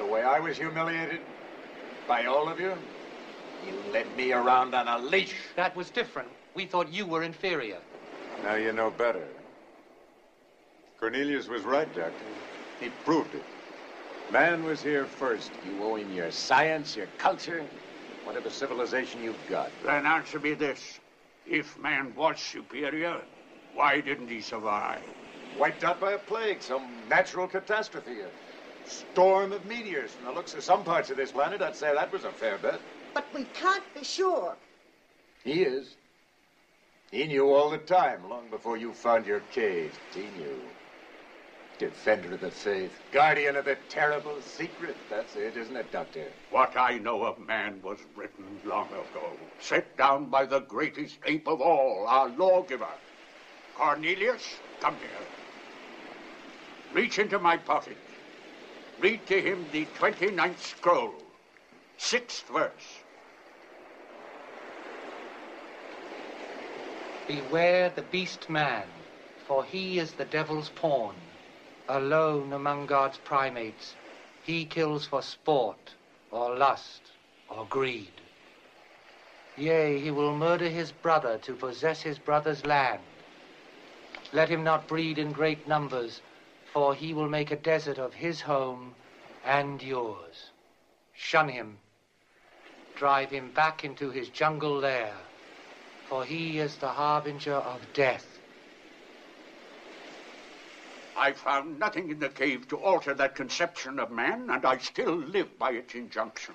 the way I was humiliated? By all of you? You led me around on a leash. That was different. We thought you were inferior. Now you know better. Cornelius was right, Doctor. He proved it. Man was here first. You owe him your science, your culture, whatever civilization you've got. Then answer me this. If man was superior, why didn't he survive? Wiped out by a plague, some natural catastrophe, a storm of meteors. From the looks of some parts of this planet, I'd say that was a fair bet. But we can't be sure. He is. He knew all the time, long before you found your cave. He knew. Defender of the faith, guardian of the terrible secret. That's it, isn't it, Doctor? What I know of man was written long ago, set down by the greatest ape of all, our lawgiver. Cornelius, come here. Reach into my pocket. Read to him the 29th scroll, sixth verse. Beware the beast man, for he is the devil's pawn. Alone among God's primates, he kills for sport, or lust, or greed. Yea, he will murder his brother to possess his brother's land. Let him not breed in great numbers, for he will make a desert of his home and yours. Shun him. Drive him back into his jungle lair, for he is the harbinger of death. I found nothing in the cave to alter that conception of man, and I still live by its injunction.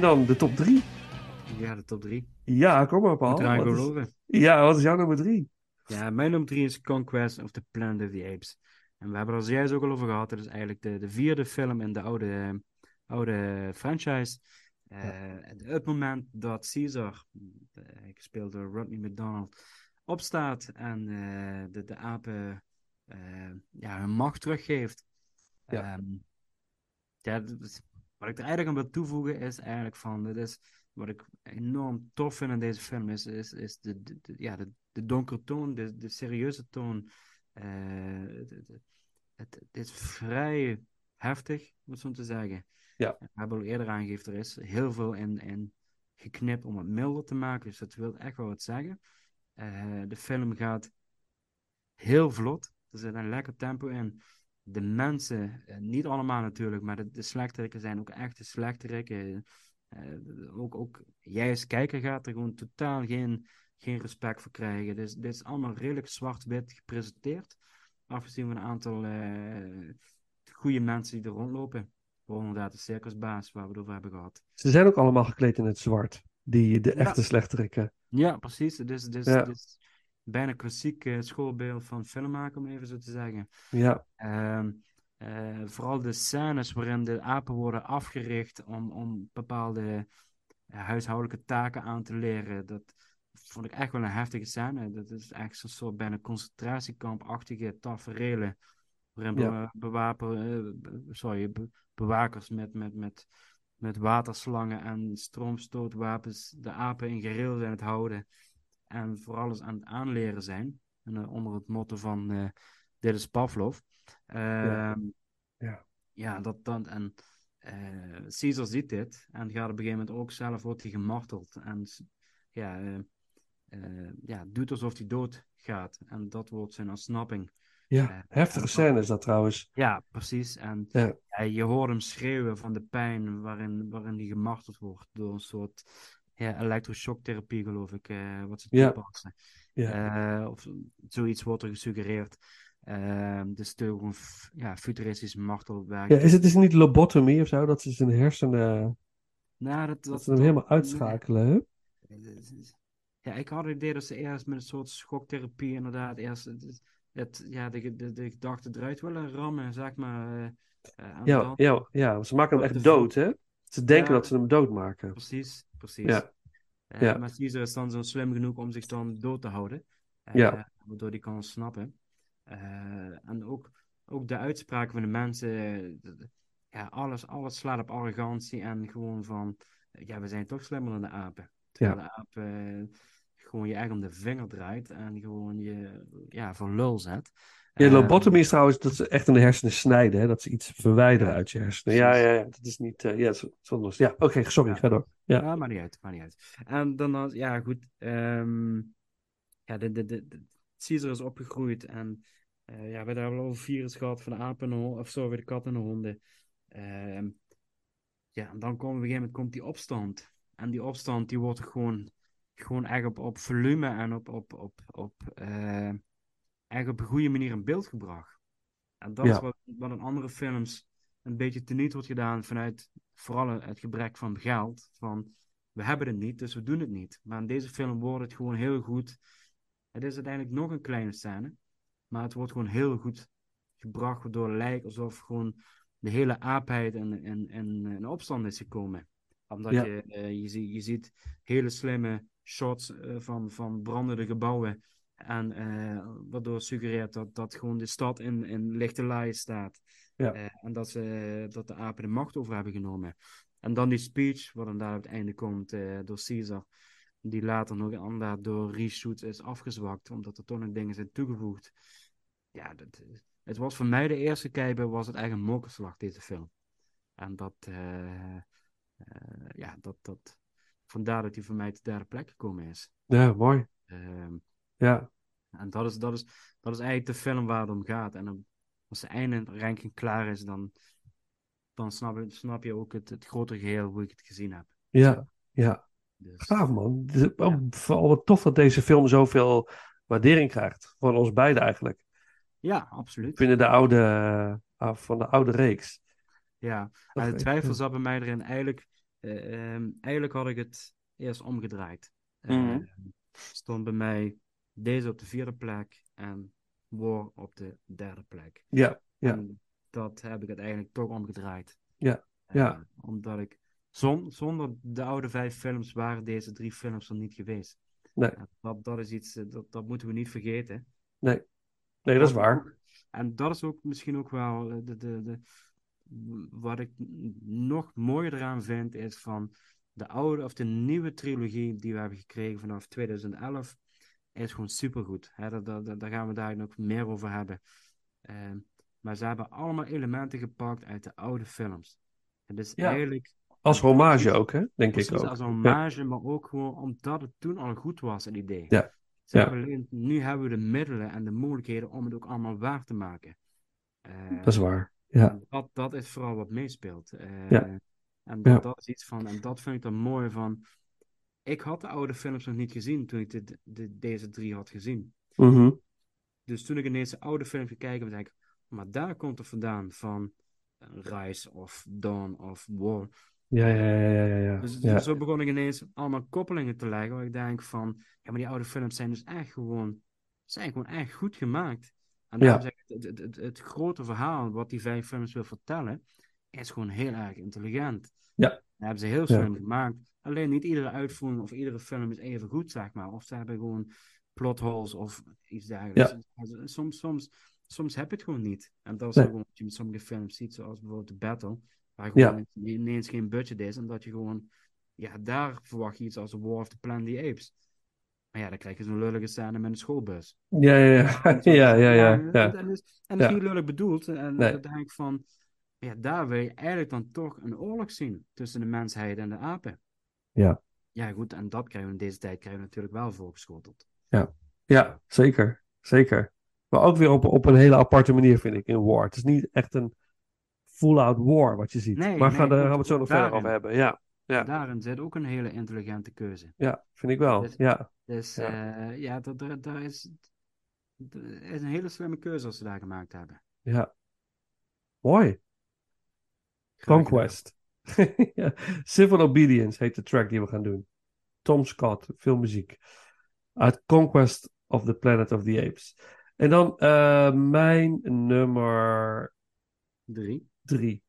En dan de top drie. Ja, de top drie. Ja, kom maar, Paul. Wat is-. Ja, wat is jouw nummer drie? Ja, mijn nummer drie is Conquest of the Planet of the Apes. En we hebben er zojuist ook al over gehad. Dat is eigenlijk de, de vierde film in de oude, oude franchise. Op het moment dat Caesar, eh, gespeeld door Rodney McDonald, opstaat en eh, de, de apen ja, hun macht teruggeeft. Ja. Ehm, ja, wat ik er eigenlijk aan wil toevoegen is eigenlijk van, dit is, wat ik enorm tof vind in deze film, is, is, is de, de, de- ja, de, de donkere toon, de, de serieuze toon. Eh, het, het, het, het is vrij heftig, om het zo te zeggen. Ja. We hebben al eerder aangegeven, er is heel veel in, in geknipt om het milder te maken, dus dat wil echt wel wat zeggen. Eh, de film gaat heel vlot, er zit een lekker tempo in. De mensen, eh, niet allemaal natuurlijk, maar de, de slechterikken zijn ook echt de slechterikken. Eh, ook, ook jij als kijker gaat er gewoon totaal geen, geen respect voor krijgen. Dus dit is allemaal redelijk zwart-wit gepresenteerd. Afgezien van een aantal eh goede mensen die er rondlopen. Voor inderdaad de circusbaas waar we het over hebben gehad. Ze zijn ook allemaal gekleed in het zwart. Die, de Ja. echte slechterikken. Ja, precies. Ja. het is bijna klassiek eh, schoolbeeld van filmmaken, om even zo te zeggen. Ja, Ehm, eh, vooral de scènes waarin de apen worden afgericht om, om bepaalde eh, huishoudelijke taken aan te leren. Dat vond ik echt wel een heftige scène. Dat is echt zo'n soort bijna concentratiekampachtige taferelen. Waarin Ja. bewapen, sorry, be- bewakers met, met, met, met waterslangen en stroomstootwapens de apen in gereel zijn het houden. En vooral eens aan het aanleren zijn. En, eh, onder het motto van eh, dit is Pavlov. Ja. Ehm, Ja. ja, dat dan. En eh Caesar ziet dit en gaat op een gegeven moment ook zelf wordt hij gemarteld. En ja, ja, doet alsof hij dood gaat. En dat wordt zijn ontsnapping. ja. Heftige scène is dat trouwens. Ja, precies. En Ja. ja, je hoort hem schreeuwen van de pijn waarin, waarin hij gemarteld wordt door een soort ja, elektroshocktherapie, geloof ik, eh, wat ze toepassen. Ja. Eh, of zoiets wordt er gesuggereerd. Ehm dus is gewoon ja, futuristisch martelwerk. Ja, is het is niet lobotomie of zo? Dat ze zijn hersenen... Nou, dat, Dat ze hem helemaal uitschakelen? Ja, ik had het idee dat ze eerst met een soort schoktherapie inderdaad eerst het, het, ja, de, de, de gedachte eruit willen rammen, zeg maar. eh, Ja, ja, ja, ze maken hem de echt dood, hè? Ze denken Ja. dat ze hem doodmaken. Precies, precies. Ja. Eh, Ja. Maar Caesar is dan zo slim genoeg om zich dan dood te houden. Eh, Ja. Waardoor hij kan ontsnappen. Eh, en ook, ook de uitspraken van de mensen. Ja, alles, alles slaat op arrogantie en gewoon van... Ja, we zijn toch slimmer dan de apen. Terwijl Ja. de aap eh, gewoon je echt om de vinger draait en gewoon je ja, voor lul zet. Ja, Eh, lobotomie is trouwens dat ze echt in de hersenen snijden, hè? Dat ze iets verwijderen uit je hersenen. Ja, ja, ja. Dat is niet... eh, ja, dat is wat anders. Ja, oké, sorry, Ja. ga door. Ja. Ja, maakt niet uit, maakt niet uit. En dan, als- ja, goed. ehm, ja, de, de, de, de- Caesar is opgegroeid en eh, ja, we hebben al over virus gehad van de apen en of sorry, de kat en de honden. Ehm, ja, en dan komt op een gegeven moment komt die opstand. En die opstand die wordt gewoon, gewoon echt op, op volume en op, op, op, op, echt op een goede manier in beeld gebracht. En dat Ja. is wat, wat in andere films een beetje teniet wordt gedaan vanuit vooral het gebrek van geld. Van, we hebben het niet, dus we doen het niet. Maar in deze film wordt het gewoon heel goed. Het is uiteindelijk nog een kleine scène, maar het wordt gewoon heel goed gebracht, waardoor het lijkt alsof gewoon de hele aapheid in, in, in, in opstand is gekomen. Omdat Ja. je, eh, je, je ziet hele slimme shots eh, van, van brandende gebouwen. En eh, waardoor suggereert dat, dat gewoon de stad in, in lichte laaien staat. Ja. Eh, en dat, ze, dat de apen de macht over hebben genomen. En dan die speech, wat dan daar op het einde komt eh, door Caesar. Die later nog inderdaad door reshoots is afgezwakt, omdat er toch nog dingen zijn toegevoegd. Ja, dat, het was voor mij de eerste kijker, was het eigenlijk een mokerslag, deze film. En dat, eh, eh, ja, dat, dat, vandaar dat hij voor mij de derde plek gekomen is. Ja, mooi. Ehm, Ja. en dat is, dat, is, dat is eigenlijk de film waar het om gaat. En dan, als de einde ranking klaar is, dan, dan snap, je, snap je ook het, het grotere geheel hoe ik het gezien heb. Ja, ja. Dus, Gaaf man. Het is ook Vooral wat tof dat deze film zoveel waardering krijgt. Van ons beiden eigenlijk. ja, absoluut. Binnen de oude, ah, van de oude reeks. Ja, en de twijfel zat bij mij erin. Eigenlijk Eh, ehm, eigenlijk had ik het eerst omgedraaid. Eh, Mhm. Stond bij mij deze op de vierde plek en War op de derde plek. Ja, ja. En dat heb ik uiteindelijk toch omgedraaid. Ja, Eh, ja. omdat ik, zon, zonder de oude vijf films waren deze drie films er niet geweest. Nee. Dat, dat is iets, eh, dat, dat moeten we niet vergeten. Nee, nee dat is waar. En dat is ook misschien ook wel eh, de, de, de, wat ik nog mooier eraan vind, is van de oude of de nieuwe trilogie die we hebben gekregen vanaf 2011, is gewoon supergoed. Hè, daar, daar, daar gaan we daar nog meer over hebben. Ehm, maar ze hebben allemaal elementen gepakt uit de oude films. Het is Ja, eigenlijk Als hommage ook, hè? Denk ik ook. als Ja. hommage, maar ook gewoon omdat het toen al goed was, het idee. Ja, Ze ja. hebben alleen, nu hebben we de middelen en de mogelijkheden om het ook allemaal waar te maken. Eh, Dat is waar. Ja, Dat, dat is vooral wat meespeelt. Eh, Ja. En dat, dat is iets van, en dat vind ik dan mooi van. Ik had de oude films nog niet gezien toen ik dit- deze drie had gezien. Mhm. Dus toen ik ineens de oude film ging kijken, dacht ik, maar daar komt het vandaan van Rise of Dawn of War. ja, ja, ja, ja, ja, ja. Dus, Ja. dus zo begon ik ineens allemaal koppelingen te leggen. Waar ik denk van, ja, maar die oude films zijn dus echt gewoon, zijn gewoon echt goed gemaakt. En Ja. zeg ik, het, het, grote verhaal wat die vijf films wil vertellen, is gewoon heel erg intelligent. Ja. Dat hebben ze heel slim gemaakt. Alleen niet iedere uitvoering of iedere film is even goed, zeg maar. Of ze hebben gewoon plot holes of iets dergelijks. Also, Soms, soms, soms heb je het gewoon niet. En dat is Nee. ook wat je met sommige films ziet, zoals bijvoorbeeld The Battle. Waar Ja. gewoon ineens geen budget is. En dat je gewoon, ja, daar verwacht je iets als War of the Planet of the Apes. Maar ja, dan krijg je zo'n lullige scène met een schoolbus. Ja, ja, ja. Ja, ja, ja. En, ja. en, is, en dat is niet lullig bedoeld. En Nee. dan denk ik van, ja, daar wil je eigenlijk dan toch een oorlog zien tussen de mensheid en de apen. Ja. Ja, goed, en dat krijgen we in deze tijd krijgen we natuurlijk wel voorgeschoteld. Ja, zeker. Zeker. Maar ook weer op, op een hele aparte manier, vind ik, in War. Het is niet echt een full-out war wat je ziet. Nee, maar nee, gaan, daar gaan we het zo nog verder over hebben. Ja, Ja. Daarin zit ook een hele intelligente keuze. ja vind ik wel. Dus- Ja, Dus Ja. ja, ja dat, daar, is, is een hele slimme keuze als ze daar gemaakt hebben. ja. Mooi. Conquest. ja. Civil Obedience heet de track die we gaan doen. Tom Scott, veel muziek. Uit Conquest of the Planet of the Apes. En dan eh, mijn nummer. Drie. drie.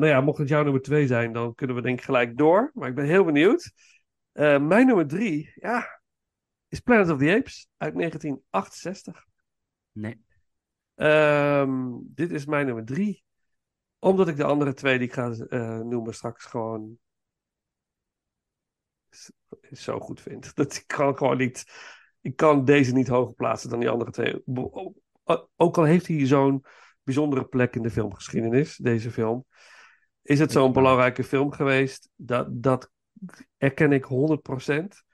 Nou ja, mocht het jouw nummer twee zijn, dan kunnen we denk ik gelijk door. Maar ik ben heel benieuwd. Eh, mijn nummer drie, ja, is Planet of the Apes uit 1968. Nee. Ehm, dit is mijn nummer drie. Omdat ik de andere twee die ik ga eh, noemen straks gewoon zo goed vind. Dat ik kan gewoon niet. Ik kan deze niet hoger plaatsen dan die andere twee. Ook al heeft hij zo'n bijzondere plek in de filmgeschiedenis, deze film. Is het zo'n belangrijke film geweest? Dat, dat erken ik 100%.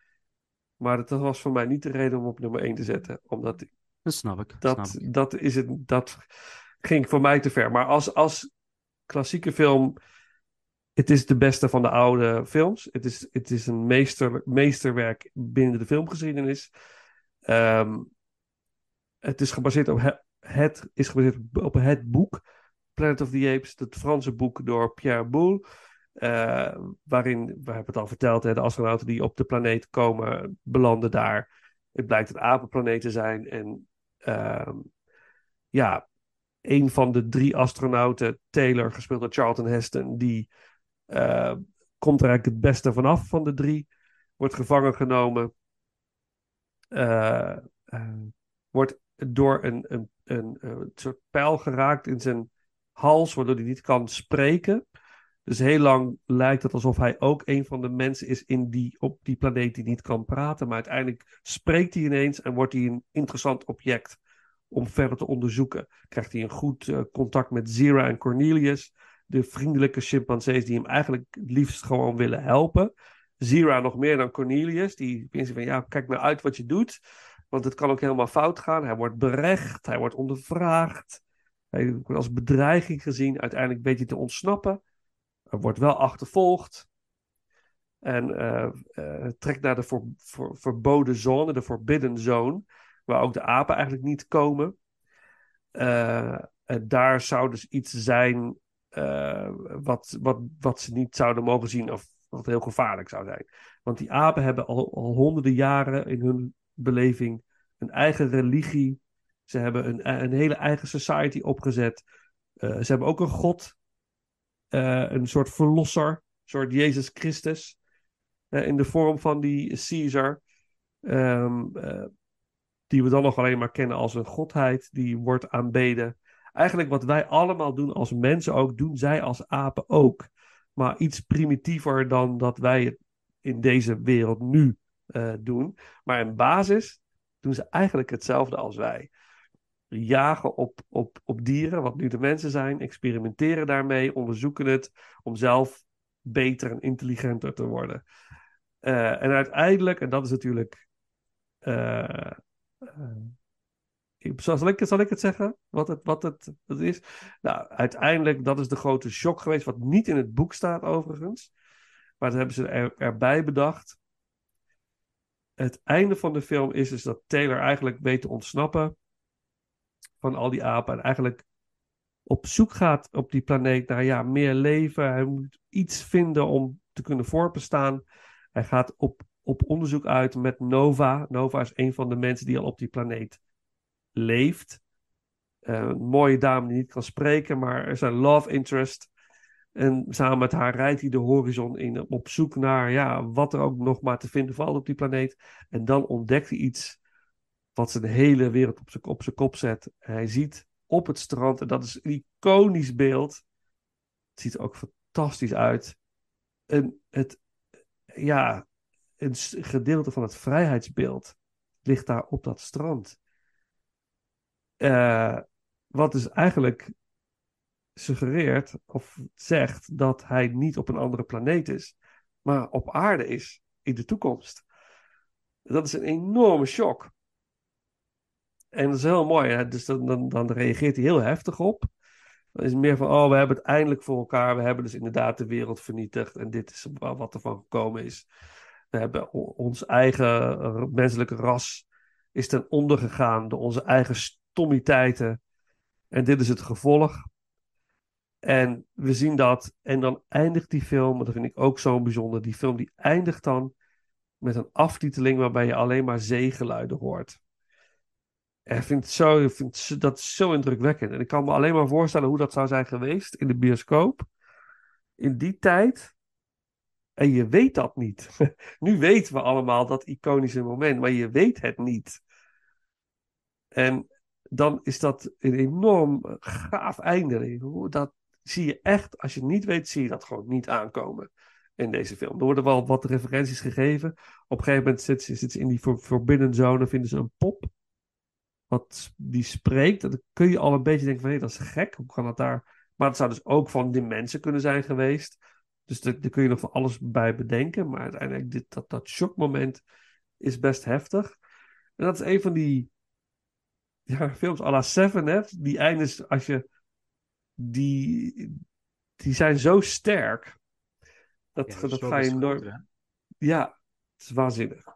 Maar dat was voor mij niet de reden om op nummer 1 te zetten. Omdat Dat snap ik. dat, snap ik. dat, is het, dat ging voor mij te ver. Maar als, als klassieke film. Het is de beste van de oude films. Het is, het is een meester, meesterwerk binnen de filmgeschiedenis. Ehm, het is gebaseerd op het, het is gebaseerd op het boek Planet of the Apes, het Franse boek door Pierre Boulle. eh, waarin, we hebben het al verteld, hè, de astronauten die op de planeet komen, belanden daar. Het blijkt een apenplaneet te zijn. En ehm, ja, een van de drie astronauten, Taylor, gespeeld door Charlton Heston, die eh, komt er eigenlijk het beste vanaf van de drie. Wordt gevangen genomen. eh, wordt door een, een, een, een soort pijl geraakt in zijn hals, waardoor hij niet kan spreken. Dus heel lang lijkt het alsof hij ook een van de mensen is in die, op die planeet die niet kan praten. Maar uiteindelijk spreekt hij ineens en wordt hij een interessant object om verder te onderzoeken. Krijgt hij een goed eh, contact met Zira en Cornelius, de vriendelijke chimpansees die hem eigenlijk het liefst gewoon willen helpen. Zira nog meer dan Cornelius, die vindt van ja, kijk nou uit wat je doet, want het kan ook helemaal fout gaan. Hij wordt berecht, hij wordt ondervraagd, als bedreiging gezien. Uiteindelijk weet hij te ontsnappen. Er wordt wel achtervolgd. En eh, trekt naar de voor, verboden zone, de forbidden zone, waar ook de apen eigenlijk niet komen. Eh, en daar zou dus iets zijn wat, wat, wat ze niet zouden mogen zien of wat heel gevaarlijk zou zijn. Want die apen hebben al, al honderden jaren in hun beleving een eigen religie. Ze hebben een, een hele eigen society opgezet. Eh, ze hebben ook een god, eh, een soort verlosser, een soort Jezus Christus, eh, in de vorm van die Caesar. Ehm, eh, die we dan nog alleen maar kennen als een godheid, die wordt aanbeden. Eigenlijk wat wij allemaal doen als mensen ook, doen zij als apen ook. Maar iets primitiever dan dat wij het in deze wereld nu eh, doen. Maar in basis doen ze eigenlijk hetzelfde als wij. Jagen op, op, op dieren, wat nu de mensen zijn, experimenteren daarmee, onderzoeken het om zelf beter en intelligenter te worden. Eh, en uiteindelijk, en dat is natuurlijk. eh, ik- zal, ik, zal ik het zeggen? Wat het, wat het, het is? Nou, uiteindelijk, dat is de grote shock geweest, wat niet in het boek staat overigens. Maar dat hebben ze er, erbij bedacht. Het einde van de film is dus dat Taylor eigenlijk weet te ontsnappen van al die apen. En eigenlijk op zoek gaat op die planeet naar ja, meer leven. Hij moet iets vinden om te kunnen voortbestaan. Hij gaat op, op onderzoek uit met Nova. Nova is een van de mensen die al op die planeet leeft. Eh, een mooie dame die niet kan spreken, maar er een love interest. En samen met haar rijdt hij de horizon in op zoek naar ja, wat er ook nog maar te vinden valt op die planeet. En dan ontdekt hij iets wat zijn hele wereld op zijn, op zijn kop zet. Hij ziet op het strand, en dat is een iconisch beeld. Het ziet er ook fantastisch uit. En het, ja, een gedeelte van het vrijheidsbeeld ligt daar op dat strand. Eh, wat dus eigenlijk suggereert of zegt dat hij niet op een andere planeet is, maar op aarde is in de toekomst. Dat is een enorme shock. En dat is heel mooi. Dus dan, dan, dan reageert hij heel heftig op. Dan is het meer van, oh, we hebben het eindelijk voor elkaar. We hebben dus inderdaad de wereld vernietigd. En dit is wa- wat er van gekomen is. We hebben ons eigen menselijke ras is ten onder gegaan door onze eigen stommiteiten. En dit is het gevolg. En we zien dat. En dan eindigt die film, dat vind ik ook zo bijzonder. Die film die eindigt dan met een aftiteling waarbij je alleen maar zeegeluiden hoort. Ik vind, zo, ik vind dat zo indrukwekkend. En ik kan me alleen maar voorstellen hoe dat zou zijn geweest in de bioscoop. In die tijd. En je weet dat niet. nu weten we allemaal dat iconische moment, maar je weet het niet. En dan is dat een enorm gaaf einde. Dat zie je echt, als je het niet weet, zie je dat gewoon niet aankomen in deze film. Er worden wel wat referenties gegeven. Op een gegeven moment zitten ze, zitten ze in die forbidden zone en vinden ze een pop. Wat die spreekt. Dan kun je al een beetje denken van, hé, dat is gek. Hoe kan dat daar? Maar het zou dus ook van die mensen kunnen zijn geweest. Dus daar kun je nog van alles bij bedenken. Maar uiteindelijk, dit, dat, dat shockmoment is best heftig. En dat is een van die ja, films à la Seven, hè. Die eindes, als je... Die, die zijn zo sterk. Dat, Ja, dat ga je nooit... Ja, het is waanzinnig.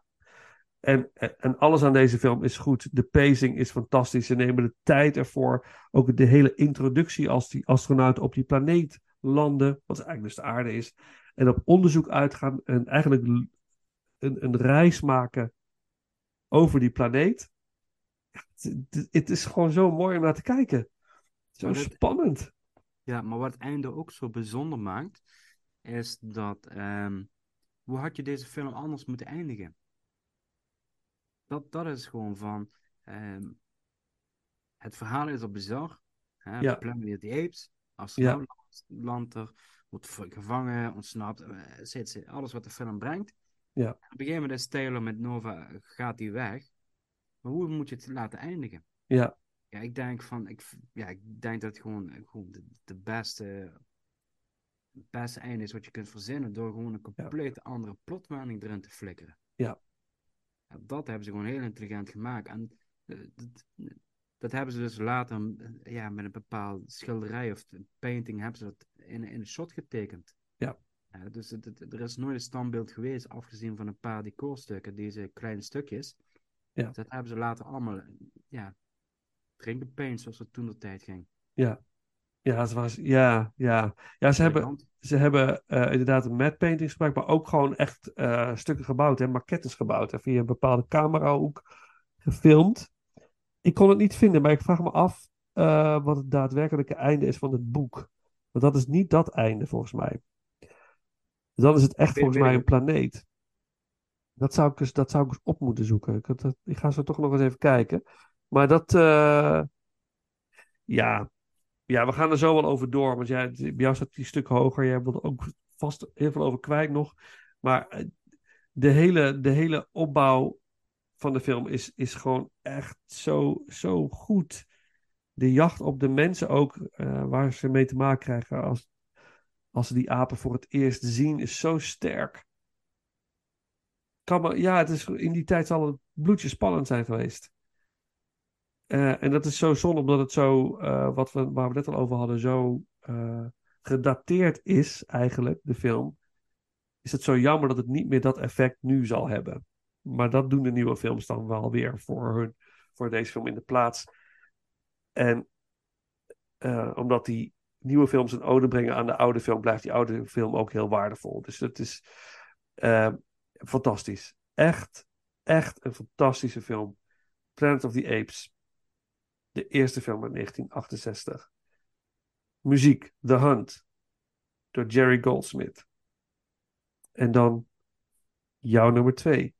En, en, alles aan deze film is goed. De pacing is fantastisch. Ze nemen de tijd ervoor. Ook de hele introductie als die astronauten op die planeet landen. Wat eigenlijk dus de aarde is. En op onderzoek uitgaan. En eigenlijk een, een reis maken over die planeet. Het, het- het is gewoon zo mooi om naar te kijken. Zo dat- spannend. Ja, maar wat het einde ook zo bijzonder maakt, is dat. ehm, hoe had je deze film anders moeten eindigen? Dat, dat is gewoon van. ehm, het verhaal is al bizar. Hè? Ja. Planet the Apes. Astronaut landt er, wordt gevangen, ontsnapt. eh, zit, zit, alles wat de film brengt. Ja. Op een gegeven moment is Taylor met Nova, eh, gaat die weg. Maar hoe moet je het laten eindigen? Ja, Ja, ik denk van, ik, ja, ik denk dat het gewoon, gewoon de, de beste, het beste einde is wat je kunt verzinnen door gewoon een compleet andere plotwending erin te flikkeren. Ja. Dat hebben ze gewoon heel intelligent gemaakt. En eh, dat, dat hebben ze dus later eh, ja, met een bepaald schilderij of painting hebben ze dat in, in een shot getekend. Ja. Ja, dus het, het- er is nooit een standbeeld geweest, afgezien van een paar decorstukken, deze kleine stukjes. Ja. Dat hebben ze later allemaal ja, erin gepaint, zoals het toen de tijd ging. ja. Ja, ze was, ja, ja. ja ze hebben. Ze hebben eh, inderdaad een matte gebruikt, maar ook gewoon echt eh, stukken gebouwd, hè, maquettes gebouwd. Hè, via een bepaalde camerahoek gefilmd. Ik kon het niet vinden, maar ik vraag me af eh, wat het daadwerkelijke einde is van het boek. Want dat is niet dat einde, volgens mij. Dan is het echt volgens mij een planeet. Dat zou ik eens, dat zou ik eens op moeten zoeken. Ik, dat, ik ga zo toch nog eens even kijken. Maar dat, ja, ja, we gaan er zo wel over door. Want jij, bij jou staat die stuk hoger. Jij wilde ook vast heel veel over kwijt nog. Maar eh, de hele, de hele opbouw van de film is, is gewoon echt zo, zo goed. De jacht op de mensen ook, eh, waar ze mee te maken krijgen als, als ze die apen voor het eerst zien, is zo sterk. Kan maar, ja, het is, in die tijd zal het bloedje spannend zijn geweest. Eh, en dat is zo zonde, omdat het zo, eh, wat we, waar we net al over hadden, zo eh, gedateerd is, eigenlijk, de film. Is het zo jammer dat het niet meer dat effect nu zal hebben. Maar dat doen de nieuwe films dan wel weer voor, hun, voor deze film in de plaats. En omdat die nieuwe films een ode brengen aan de oude film, blijft die oude film ook heel waardevol. Dus het is fantastisch. Echt, echt een fantastische film. Planet of the Apes. De eerste film uit 1968. Muziek, The Hunt. Door Jerry Goldsmith. En dan jouw nummer twee.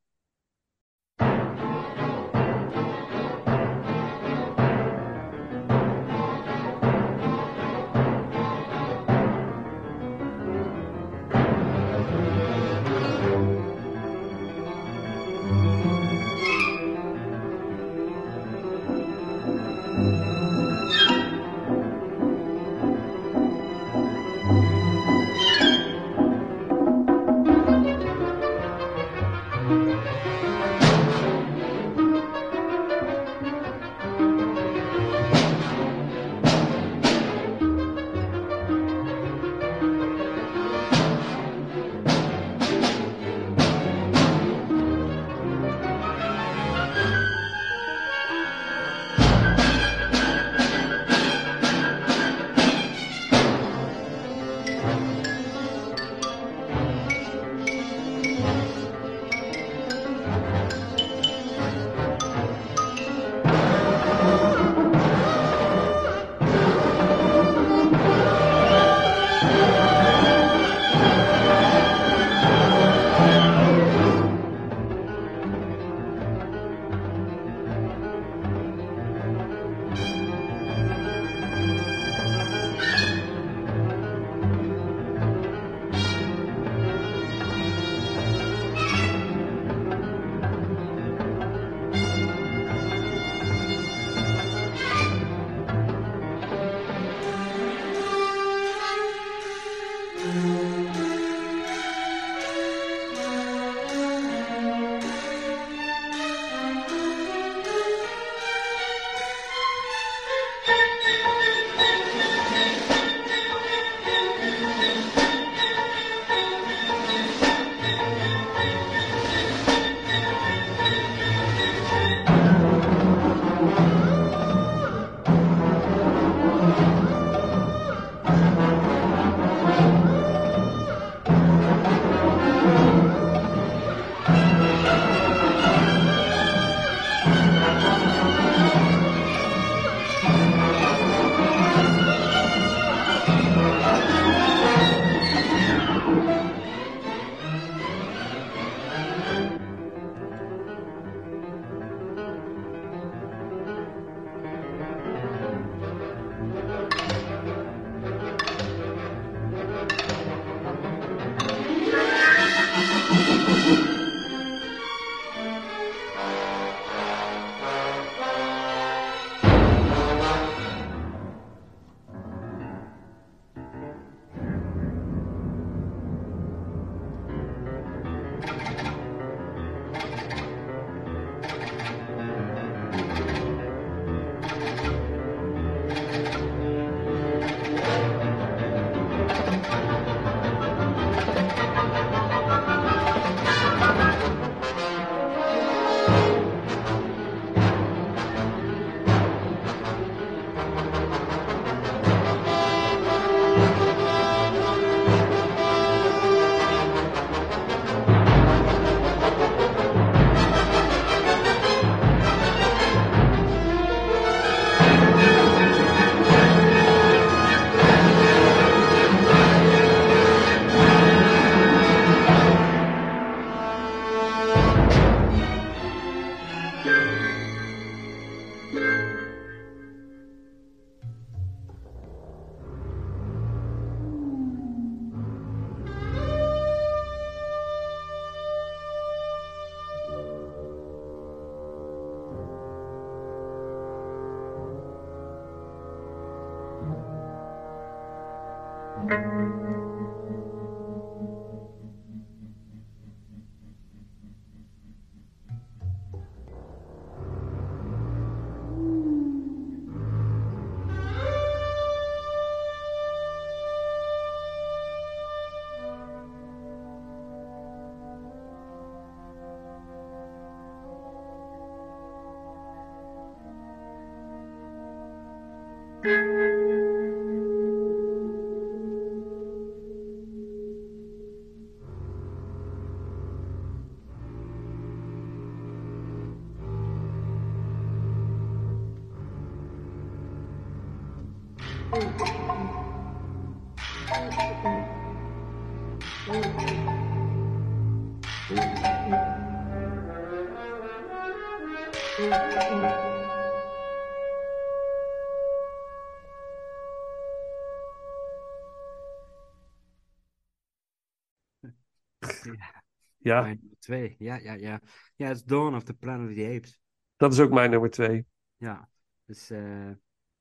Ja, Mijn nummer twee. Ja, ja, ja. Ja, het is Dawn of the Planet of the Apes. dat is ook mijn nummer twee. Ja, dus eh,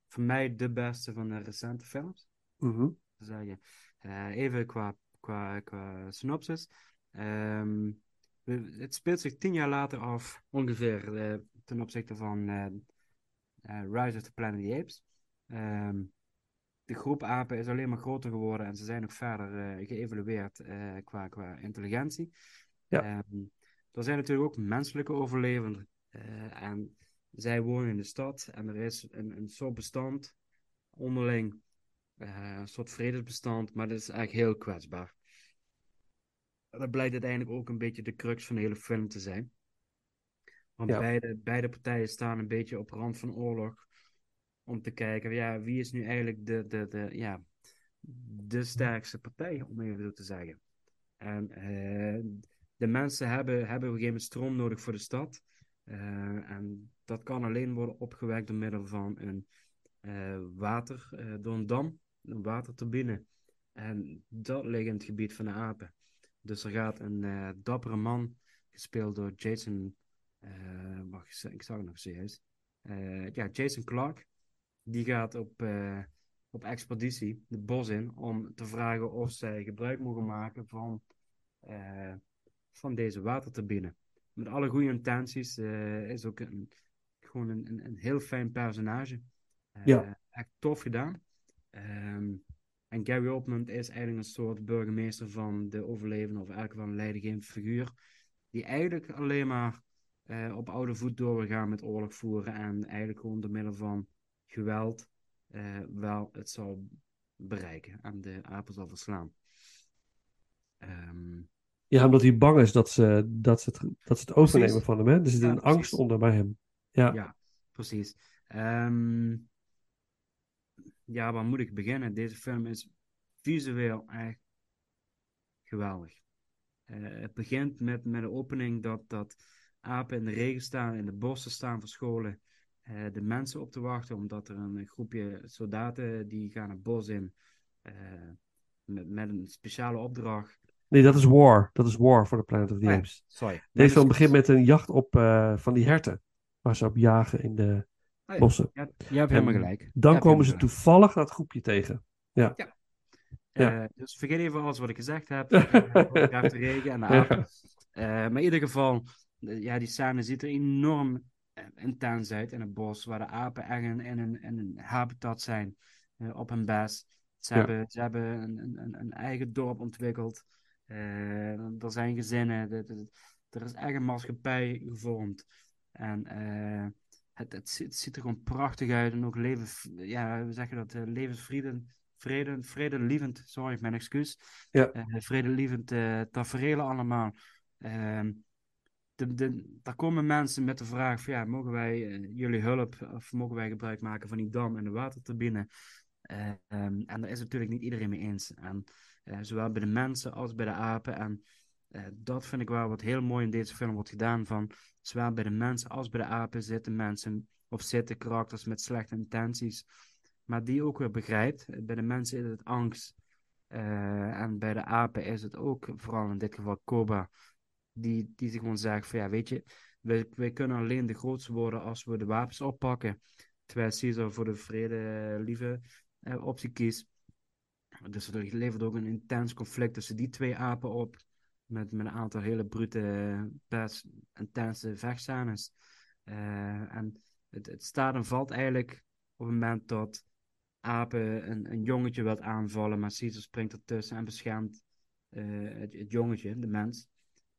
voor mij de beste van de recente films. Mhm. te zeggen. Eh, even qua, qua, qua synopsis. Ehm, het speelt zich tien jaar later af, ongeveer, eh, ten opzichte van Rise of the Planet of the Apes. Ehm, de groep apen is alleen maar groter geworden en ze zijn nog verder geëvalueerd qua, qua intelligentie. Ja. Ehm, er zijn natuurlijk ook menselijke overlevenden. eh, en zij wonen in de stad en er is een, een soort bestand onderling eh, een soort vredesbestand, maar dat is eigenlijk heel kwetsbaar. Dat blijkt uiteindelijk ook een beetje de crux van de hele film te zijn. Want Ja. beide, beide partijen staan een beetje op rand van oorlog. Om te kijken, ja, wie is nu eigenlijk de, de, de, ja, de sterkste partij, om even zo te zeggen. En eh, de mensen hebben, hebben op een gegeven moment stroom nodig voor de stad. Eh, en dat kan alleen worden opgewekt door middel van een eh, water, eh, door een dam, een waterturbine. En dat ligt in het gebied van de apen. Dus er gaat een dappere man, gespeeld door Jason. eh, wacht, ik zag het nog serieus. Ja, Jason Clark. Die gaat op, op expeditie de bos in om te vragen of zij gebruik mogen maken van, van deze waterturbine. Met alle goede intenties eh, is ook een, gewoon een, een, een heel fijn personage. Eh, Ja. Echt tof gedaan. Ehm, en Gary Oldman is eigenlijk een soort burgemeester van de overlevende, of eigenlijk wel een leidinggevende figuur, die eigenlijk alleen maar eh, op oude voet door wil gaan met oorlog voeren en eigenlijk gewoon door middel van geweld wel het zal bereiken en de apen zal verslaan. Ehm, Ja, omdat hij bang is dat ze, dat ze, het, dat ze het overnemen Precies. van hem. Hè? Er zit Ja, een angst onder bij hem. Ja. Ja, precies. Ehm, ja, waar moet ik beginnen? Deze film is visueel echt geweldig. Eh, het begint met, met de opening dat, dat apen in de regen staan, in de bossen staan verscholen, eh, de mensen op te wachten, omdat er een groepje soldaten die gaan het bos in eh, met, met een speciale opdracht. Nee, dat is War. Dat is War voor de Planet of the Oh Apes. sorry. Deze film begint met een jacht op eh, van die herten. Waar ze op jagen in de Oh ja, bossen. Ja, je hebt helemaal En gelijk. Dan komen ze toevallig dat groepje tegen. Ja. Ja. Eh, dus vergeet even alles wat ik gezegd heb. Eh, de regen en de apen. Maar in ieder geval, ja, die scène ziet er enorm intens uit in het bos, waar de apen echt in, in, een, in een habitat zijn, op hun best. Ze hebben, ze hebben een, een, een eigen dorp ontwikkeld. Eh, er zijn gezinnen. er is echt een maatschappij gevormd. En eh, het, het, ziet- het ziet er gewoon prachtig uit. En ook leven, ja, hoe zeg je dat? eh, levensvrede, vrede, vredelievend, sorry, mijn excuus. Ja. Eh, vredelievend eh tafereelen allemaal. Ehm, de, de, daar komen mensen met de vraag van ja, mogen wij eh, jullie hulp of mogen wij gebruik maken van die dam en de waterturbine? Eh, ehm, en daar is natuurlijk niet iedereen mee eens. En, eh, zowel bij de mensen als bij de apen. En eh, dat vind ik wel wat heel mooi in deze film wordt gedaan. Van, zowel bij de mensen als bij de apen zitten mensen of zitten karakters met slechte intenties. Maar die ook weer begrijpt. Bij de mensen is het angst. eh, en bij de apen is het ook, vooral in dit geval Koba, die, die zich gewoon zegt van ja, weet je, wij, kunnen alleen de grootste worden als we de wapens oppakken. Terwijl Caesar voor de vrede lieve eh, optie kiest. Dus er levert ook een intens conflict tussen die twee apen op. Met, met een aantal hele brute, best intense vechtscènes. Eh, en het, het staat en valt eigenlijk op het moment dat apen een, een jongetje wilt aanvallen, maar Caesar springt ertussen en beschermt eh, het, jongetje, de mens.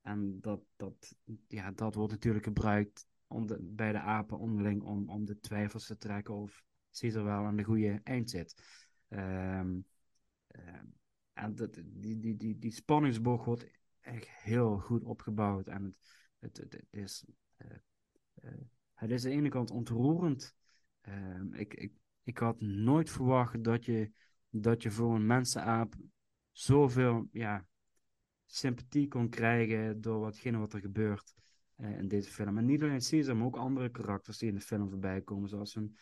En dat, dat, ja, dat wordt natuurlijk gebruikt om de, bij de apen onderling om, om de twijfels te trekken of Caesar wel aan de goede eind zit. Ehm, en dat, die, die, die, die spanningsboog wordt echt heel goed opgebouwd. En het, het, het, is, uh, uh, het is aan de ene kant ontroerend. Ehm, ik, ik, ik had nooit verwacht dat je, dat je voor een mensenaap zoveel ja, sympathie kon krijgen door watgene wat er gebeurt uh, in deze film. En niet alleen Caesar, maar ook andere karakters die in de film voorbij komen, zoals zijn,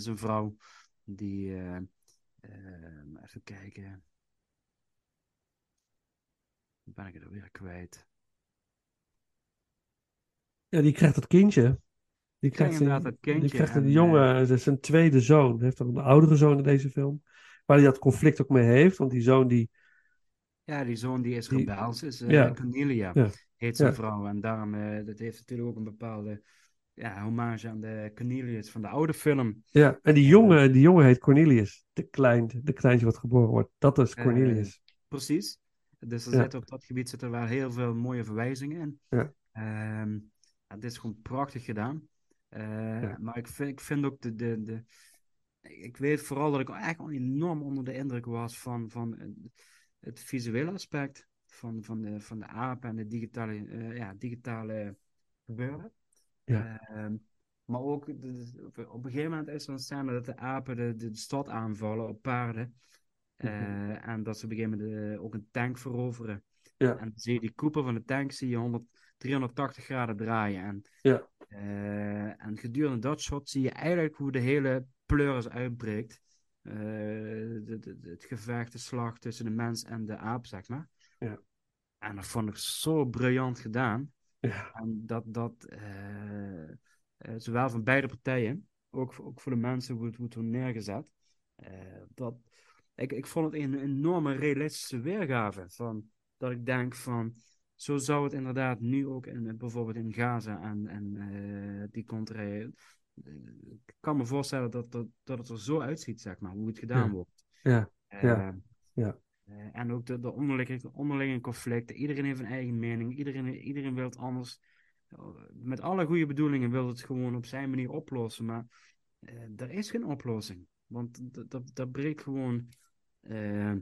zijn vrouw, die, even kijken, ben ik het alweer kwijt. Ja, die krijgt dat kindje. Die krijgt, dat kindje. Die krijgt een en, jongen, dat is een tweede zoon. Hij heeft een oudere zoon in deze film. Waar hij dat conflict ook mee heeft. Want die zoon die... Ja, die zoon die is rebels, is uh, Ja. Cornelia, Ja. heet zijn Ja. vrouw. En daarom, eh, dat heeft natuurlijk ook een bepaalde ja, hommage aan de Cornelius van de oude film. Ja, en die jongen, die jongen heet Cornelius. De, klein, de kleintje wat geboren wordt. Dat is Eh, Cornelius. Precies. Dus er Ja. zitten op dat gebied zitten wel heel veel mooie verwijzingen in. Ja. Ehm, is gewoon prachtig gedaan. Eh, Ja. Maar ik vind, ik vind ook de, de, de. Ik weet vooral dat ik echt wel enorm onder de indruk was van, van eh, het visuele aspect van, van, de, van de aap en de digitale, eh, ja, digitale gebeuren. Ja. Ehm, maar ook op een gegeven moment is er een scène dat de apen de, de, stad aanvallen op paarden. Eh, En dat ze op een gegeven moment eh, ook een tank veroveren. Ja. En dan zie je die koepel van de tank zie je 100, 380 graden draaien. En, Ja. eh, en gedurende dat shot zie je eigenlijk hoe de hele pleuris uitbreekt. De- het gevecht, de slag tussen de mens en de aap, zeg maar. Ja. En dat vond ik zo briljant gedaan. Ja. En dat, dat eh, eh, zowel van beide partijen, ook, voor- ook voor de mensen hoe het, hoe het wordt neergezet, eh, dat, ik, ik vond het een enorme realistische weergave. Van, dat ik denk van, zo zou het inderdaad nu ook in, bijvoorbeeld in Gaza en, en die contrée. eh, Ik kan me voorstellen dat, dat, dat het er zo uitziet, zeg maar, hoe het gedaan Ja. wordt. Ja. Ja. Ja. Eh, en ook de, de onderliggende, onderliggende conflicten. Iedereen heeft een eigen mening. Iedereen, iedereen wil het anders. Met alle goede bedoelingen wil het gewoon op zijn manier oplossen. Maar eh, er is geen oplossing. Want dat breekt gewoon eh,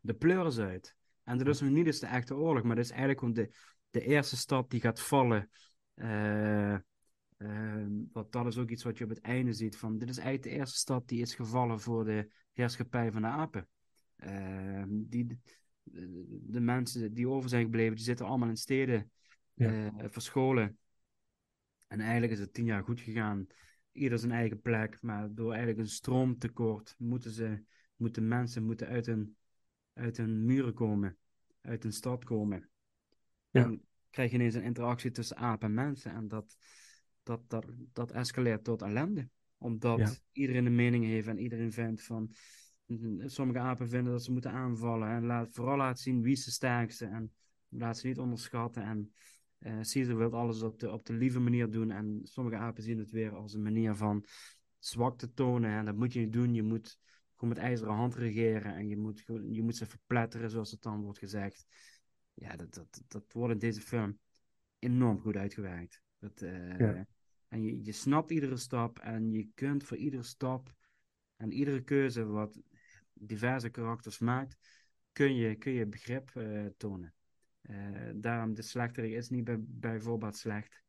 de pleuris uit. En dat is nog niet eens de echte oorlog. Maar dat is eigenlijk gewoon de, de eerste stad die gaat vallen. Eh, eh, wat, dat is ook iets wat je op het einde ziet. Van, dit is eigenlijk de eerste stad die is gevallen voor de heerschappij van de apen. Ehm, die, de, de mensen die over zijn gebleven, die zitten allemaal in steden Ja. eh, verscholen. En eigenlijk is het tien jaar goed gegaan. Ieder zijn eigen plek, maar door eigenlijk een stroomtekort moeten ze, moeten mensen moeten uit hun, uit hun muren komen, uit hun stad komen. Ja. Dan krijg je ineens een interactie tussen apen en mensen en dat, dat, dat, dat escaleert tot ellende. Omdat Ja. iedereen een mening heeft en iedereen vindt van, sommige apen vinden dat ze moeten aanvallen en laat, vooral laten zien wie is de sterkste en laat ze niet onderschatten en eh Caesar wil alles op de, op de lieve manier doen en sommige apen zien het weer als een manier van zwakte tonen en dat moet je niet doen, je moet gewoon met ijzeren hand regeren en je moet, je moet ze verpletteren zoals het dan wordt gezegd. Ja, dat, dat, dat wordt in deze film enorm goed uitgewerkt. Dat, eh, Ja. En je, je snapt iedere stap en je kunt voor iedere stap en iedere keuze wat diverse karakters maakt, kun je, kun je begrip eh, tonen. Eh, daarom, de slechterik is niet bij, bij voorbaat slecht,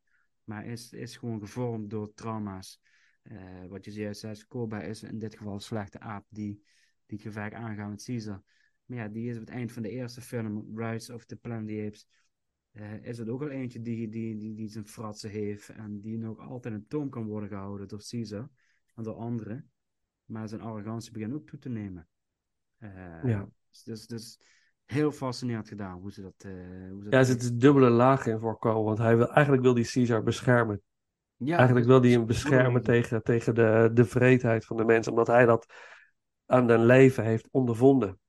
maar is, is gewoon gevormd door trauma's. Eh, wat je juist zei, Koba is in dit geval een slechte aap die, die gevecht aangaat met Caesar. Maar ja, die is op het eind van de eerste film, Rise of the Planet of the Apes, is het ook al eentje die, die, die, die zijn fratsen heeft en die nog altijd in toom kan worden gehouden door Caesar en door anderen. Maar zijn arrogantie begint ook toe te nemen. Eh, Ja. Dus, dus, dus heel fascinerend gedaan hoe ze dat. eh, hoe ze Ja, er dat zit een dubbele laag in voorkomen. Want hij wil, eigenlijk wil die Caesar beschermen. Ja, eigenlijk wil hij hem beschermen tegen, tegen de, de vreedheid van de mensen. Omdat hij dat aan den leven heeft ondervonden.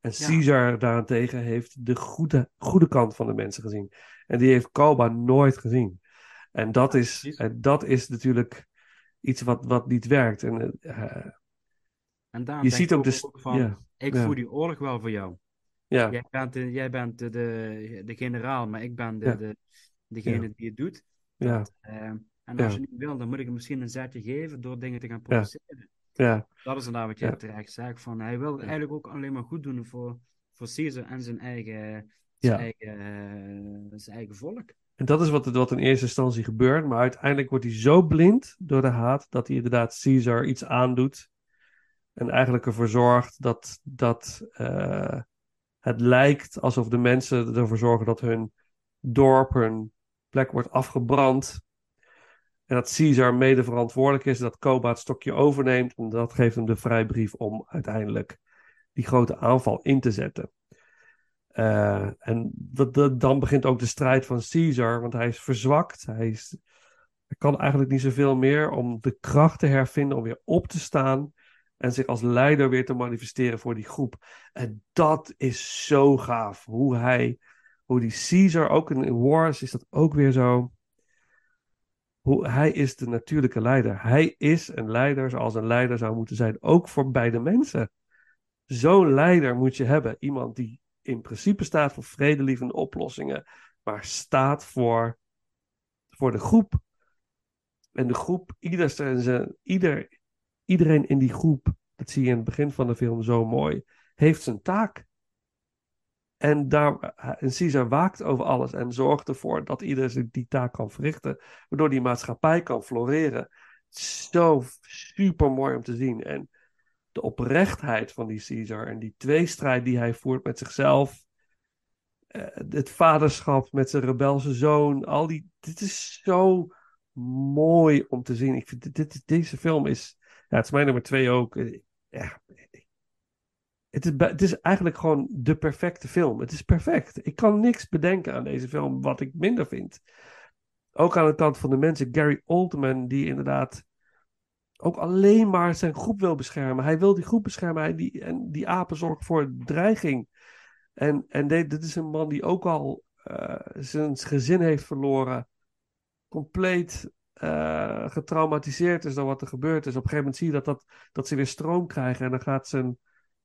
En Caesar daarentegen heeft de goede, goede kant van de mensen gezien. En die heeft Koba nooit gezien. En dat, is, en dat is natuurlijk iets wat, wat niet werkt. En, eh, En daar je ziet ook ook van, ik ja. voer die oorlog wel voor jou. ja, Jij bent, de, jij bent de, de, de generaal, maar ik ben de, Ja. de, degene Ja. die het doet. ja, Dat, eh, en als je niet wil, dan moet ik hem misschien een zetje geven door dingen te gaan produceren. ja, Dat is inderdaad wat je terecht zegt. Van, hij wil eigenlijk ook alleen maar goed doen voor, voor Caesar en zijn eigen, zijn, eigen, eh, zijn eigen volk. En dat is wat, wat in eerste instantie gebeurt. Maar uiteindelijk wordt hij zo blind door de haat dat hij inderdaad Caesar iets aandoet. En eigenlijk ervoor zorgt dat, dat eh, het lijkt alsof de mensen ervoor zorgen dat hun dorp, hun plek wordt afgebrand. En dat Caesar mede verantwoordelijk is, dat Koba het stokje overneemt. En dat geeft hem de vrijbrief om uiteindelijk die grote aanval in te zetten. Eh, en dat, dan begint ook de strijd van Caesar, want hij is verzwakt. Hij, is, hij kan eigenlijk niet zoveel meer om de kracht te hervinden, om weer op te staan en zich als leider weer te manifesteren voor die groep. En dat is zo gaaf. Hoe hij, hoe die Caesar, ook in, Wars is dat ook weer zo. Hoe, hij is de natuurlijke leider. Hij is een leider zoals een leider zou moeten zijn, ook voor beide mensen. Zo'n leider moet je hebben. Iemand die in principe staat voor vredelievende oplossingen, maar staat voor, voor de groep. En de groep, ieder, zijn- ieder, iedereen in die groep, dat zie je in het begin van de film zo mooi, heeft zijn taak. En, daar, en Caesar waakt over alles en zorgt ervoor dat iedereen die taak kan verrichten, waardoor die maatschappij kan floreren. Zo super mooi om te zien. En de oprechtheid van die Caesar en die tweestrijd die hij voert met zichzelf, eh, het vaderschap met zijn rebelse zoon, al die, dit is zo mooi om te zien. Ik vind dit- deze film is, ja, het is mijn nummer twee ook. Eh, Ja, het is, het is eigenlijk gewoon de perfecte film. Het is perfect. Ik kan niks bedenken aan deze film wat ik minder vind. Ook aan de kant van de mensen. Gary Oldman, die inderdaad ook alleen maar zijn groep wil beschermen. Hij wil die groep beschermen. Hij, die, en die apen zorgen voor dreiging. En, en dit is een man die ook al eh, zijn gezin heeft verloren. Compleet eh, getraumatiseerd is door wat er gebeurd is. Op een gegeven moment zie je dat, dat, dat ze weer stroom krijgen. En dan gaat zijn,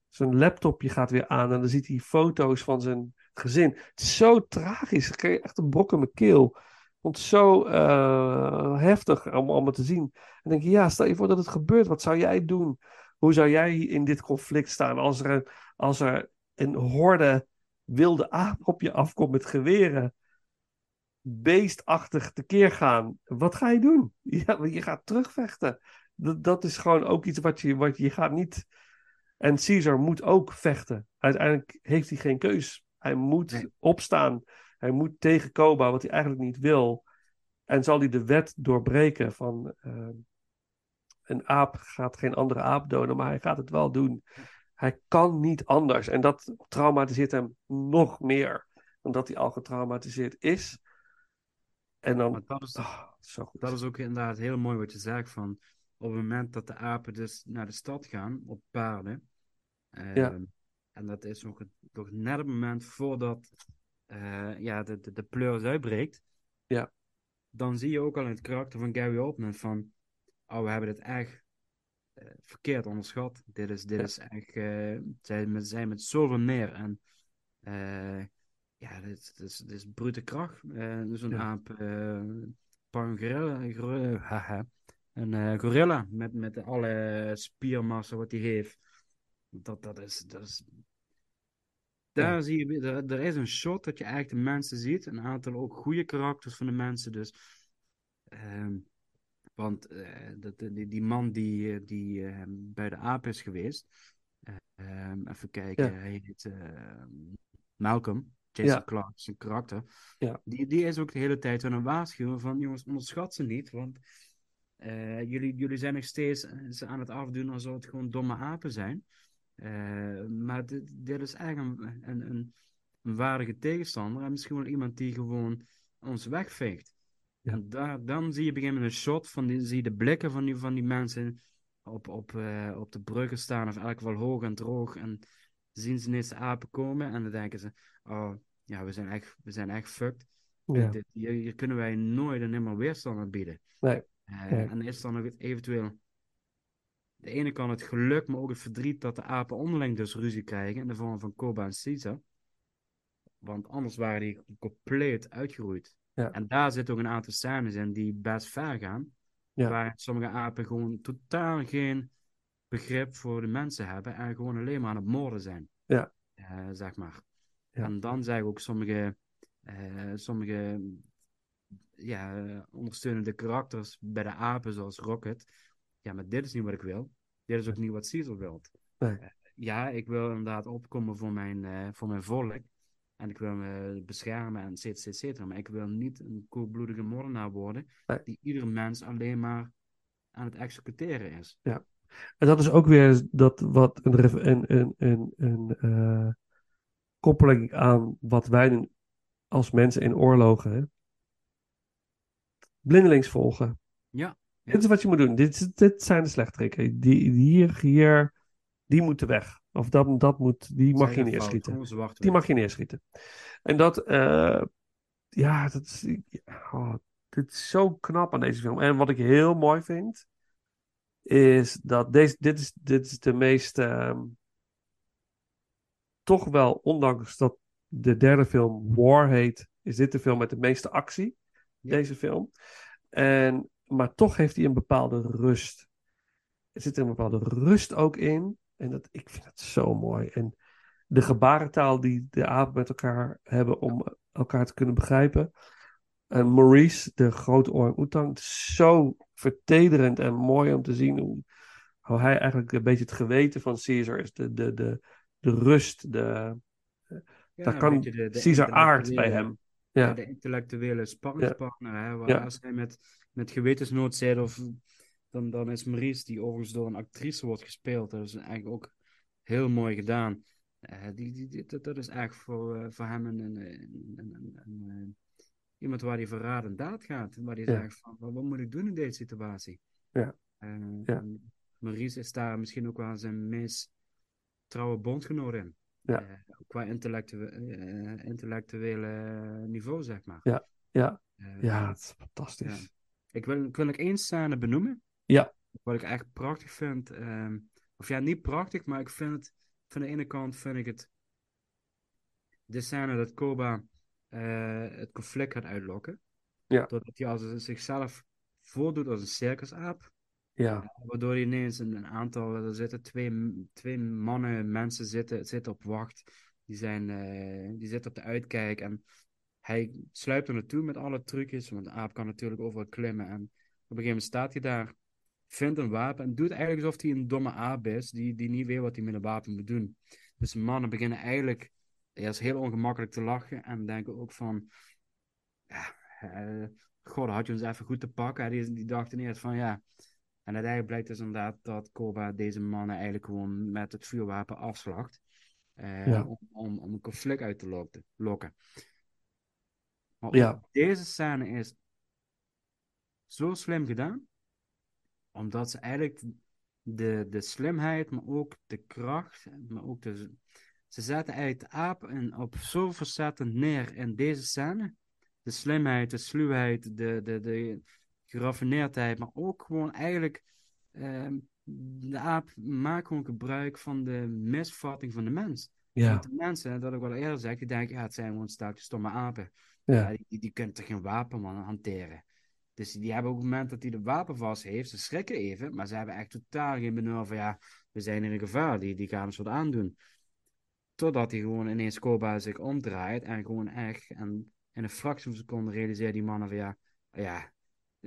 zijn laptopje gaat weer aan. En dan ziet hij foto's van zijn gezin. Het is zo tragisch. Ik kreeg echt een brok in mijn keel. Het zo eh, heftig om allemaal te zien. En denk je, ja, stel je voor dat het gebeurt. Wat zou jij doen? Hoe zou jij in dit conflict staan als er, een- als er een horde wilde aap op je afkomt met geweren? Beestachtig tekeer gaan. Wat ga je doen? Ja, je gaat terugvechten. Dat, dat is gewoon ook iets wat je, wat je gaat niet. En Caesar moet ook vechten. Uiteindelijk heeft hij geen keus. Hij moet Nee. opstaan. Hij moet tegen Koba, wat hij eigenlijk niet wil. En zal hij de wet doorbreken van eh, een aap gaat geen andere aap doden, maar hij gaat het wel doen. Hij kan niet anders. En dat traumatiseert hem nog meer dan dat hij al getraumatiseerd is. En dan. Maar dat is, ah, zo goed. dat is ook inderdaad heel mooi wat je zegt van op het moment dat de apen dus naar de stad gaan op paarden. Ja. ehm, En dat is nog, het- nog net het moment voordat eh, ja, de, de, de pleuris uitbreekt. Ja. Dan zie je ook al in het karakter van Gary Oldman van, oh, we hebben dit echt eh, verkeerd onderschat. Dit is, dit Ja. is echt, eh, zij met, zijn met zoveel meer. En eh, ja, dit, dit is, dit is brute kracht. Eh Zo'n Ja. aap, paar gorilla, gorilla, haha. een eh, gorilla met, met alle spiermassa wat hij heeft. Dat, dat is, dat is... Daar Ja. zie je, er, er is een shot dat je eigenlijk de mensen ziet. Een aantal ook goede karakters van de mensen. Dus, ehm, want dat, die, die man die, die eh, bij de aap is geweest. eh, ehm, even kijken, Ja. hij heet Malcolm. Ja. Clark, zijn karakter. Ja. Die, die is ook de hele tijd aan het waarschuwen van jongens, onderschat ze niet. Want eh, jullie, jullie zijn nog steeds eh, ze aan het afdoen alsof het gewoon domme apen zijn. Eh, maar dit, dit is eigenlijk een, een, een, een waardige tegenstander. En misschien wel iemand die gewoon ons wegveegt. Ja. En daar, dan zie je op een een shot van die, zie je de blikken van die, van die mensen. op, op, op de bruggen staan, of elk geval hoog en droog. En zien ze ineens de apen komen en dan denken ze, oh ja, we zijn echt, we zijn echt fucked. Ja. Dit- hier, hier kunnen wij nooit en nimmer weerstand aan bieden. Nee. Eh, Nee. En is dan ook eventueel de ene kant het geluk, maar ook het verdriet dat de apen onderling dus ruzie krijgen in de vorm van Koba en Caesar. Want anders waren die compleet uitgeroeid. Ja. En daar zitten ook een aantal scènes in die best ver gaan. Ja. Waar sommige apen gewoon totaal geen begrip voor de mensen hebben en gewoon alleen maar aan het moorden zijn. Ja. Eh, zeg maar. Ja. En dan zeggen ook sommige, eh, sommige ja, ondersteunende karakters bij de apen, zoals Rocket. Ja, maar dit is niet wat ik wil. Dit is ook niet wat Caesar wil. Nee. Eh, ja, ik wil inderdaad opkomen voor mijn, eh, voor mijn volk. En ik wil me beschermen en et cetera, et cetera. Maar ik wil niet een koelbloedige moordenaar worden. Nee. Die ieder mens alleen maar aan het executeren is. En dat is ook weer dat wat een, een, een, een, een koppeling aan wat wij doen als mensen in oorlogen. Hè? Blindelings volgen. Ja, ja. Dit is wat je moet doen. Dit, dit zijn de slechterikken. Die, hier, hier, die moeten weg. Of dat, dat moet, die mag je neerschieten. Die mag je neerschieten. En dat, eh, ja, dat is, oh, dit is zo knap aan deze film. En wat ik heel mooi vind, is dat deze, dit, is, dit is de meest, ehm, toch wel, ondanks dat de derde film War heet, is dit de film met de meeste actie, Ja. deze film. En, maar toch heeft hij een bepaalde rust. Er zit een bepaalde rust ook in. En dat, ik vind het zo mooi. En de gebarentaal die de apen met elkaar hebben om elkaar te kunnen begrijpen. En Maurice, de grote orang-oetang, zo vertederend en mooi om te zien hoe, hoe hij eigenlijk een beetje het geweten van Caesar is. De, de, de, de rust, de, Ja, daar kan de- de Caesar aard bij hem. Ja. De intellectuele sparringspartner. Hè, waar. Als hij met, met gewetensnood zit, of, dan, dan is Maurice, die overigens door een actrice wordt gespeeld. Dat is eigenlijk ook heel mooi gedaan. Eh, die, die, die- dat, dat is echt voor, eh, voor hem een, een, een, een, iemand waar hij verraad en daad gaat. Waar hij Ja. zegt van, wat, moet ik doen in deze situatie? Ja. Eh, Ja. Maurice is daar misschien ook wel zijn meest trouwe bondgenoot in. Ja. Eh, qua intellectue eh, intellectuele niveau, zeg maar. Ja, ja. Eh, ja, het is fantastisch. Ik wil, ik wil één scène benoemen. Ja. Wat ik echt prachtig vind. ehm, of ja, niet prachtig, maar ik vind het... Van de ene kant vind ik het... De scène dat Koba het conflict gaat uitlokken. Ja. Doordat hij als zichzelf voordoet als een circusaap. Ja, Waardoor ineens een, aantal, er zitten twee, twee mannen, mensen zitten, zitten op wacht. Die, zijn, eh, die zitten op de uitkijk en hij sluipt er naartoe met alle trucjes. Want de aap kan natuurlijk overal klimmen. En op een gegeven moment staat hij daar, vindt een wapen en doet eigenlijk alsof hij een domme aap is. Die, die niet weet wat hij met een wapen moet doen. Dus mannen beginnen eigenlijk eerst heel ongemakkelijk te lachen. En denken ook van, ja, eh, god, had je ons even goed te pakken. Die, die dachten eerst van, ja... En uiteindelijk blijkt dus inderdaad dat Koba deze mannen eigenlijk gewoon met het vuurwapen afslacht. eh, Ja. om, om, om een conflict uit te lokken. lokken. Maar Ja. deze scène is zo slim gedaan, omdat ze eigenlijk de, de slimheid, maar ook de kracht, maar ook de... Ze zetten eigenlijk de aap in, op zo verzettend neer in deze scène. De slimheid, de sluwheid, de, de, de geraffineerdheid, maar ook gewoon eigenlijk... ehm, de aap maakt gewoon gebruik van de misvatting van de mens. ja, Want de mensen, dat ik wel eerder zeg, die denken, ja, het zijn gewoon steltjes stomme apen. ja, Ja, die, die kunnen toch geen wapen man, hanteren. Dus die hebben op het moment dat hij de wapen vast heeft, ze schrikken even, maar ze hebben echt totaal geen benul van, ja, we zijn in een gevaar, die, die gaan ons wat aandoen. Totdat hij gewoon ineens Koba zich omdraait en gewoon echt, en in een fractie van een seconde realiseert die mannen van, ja, ja,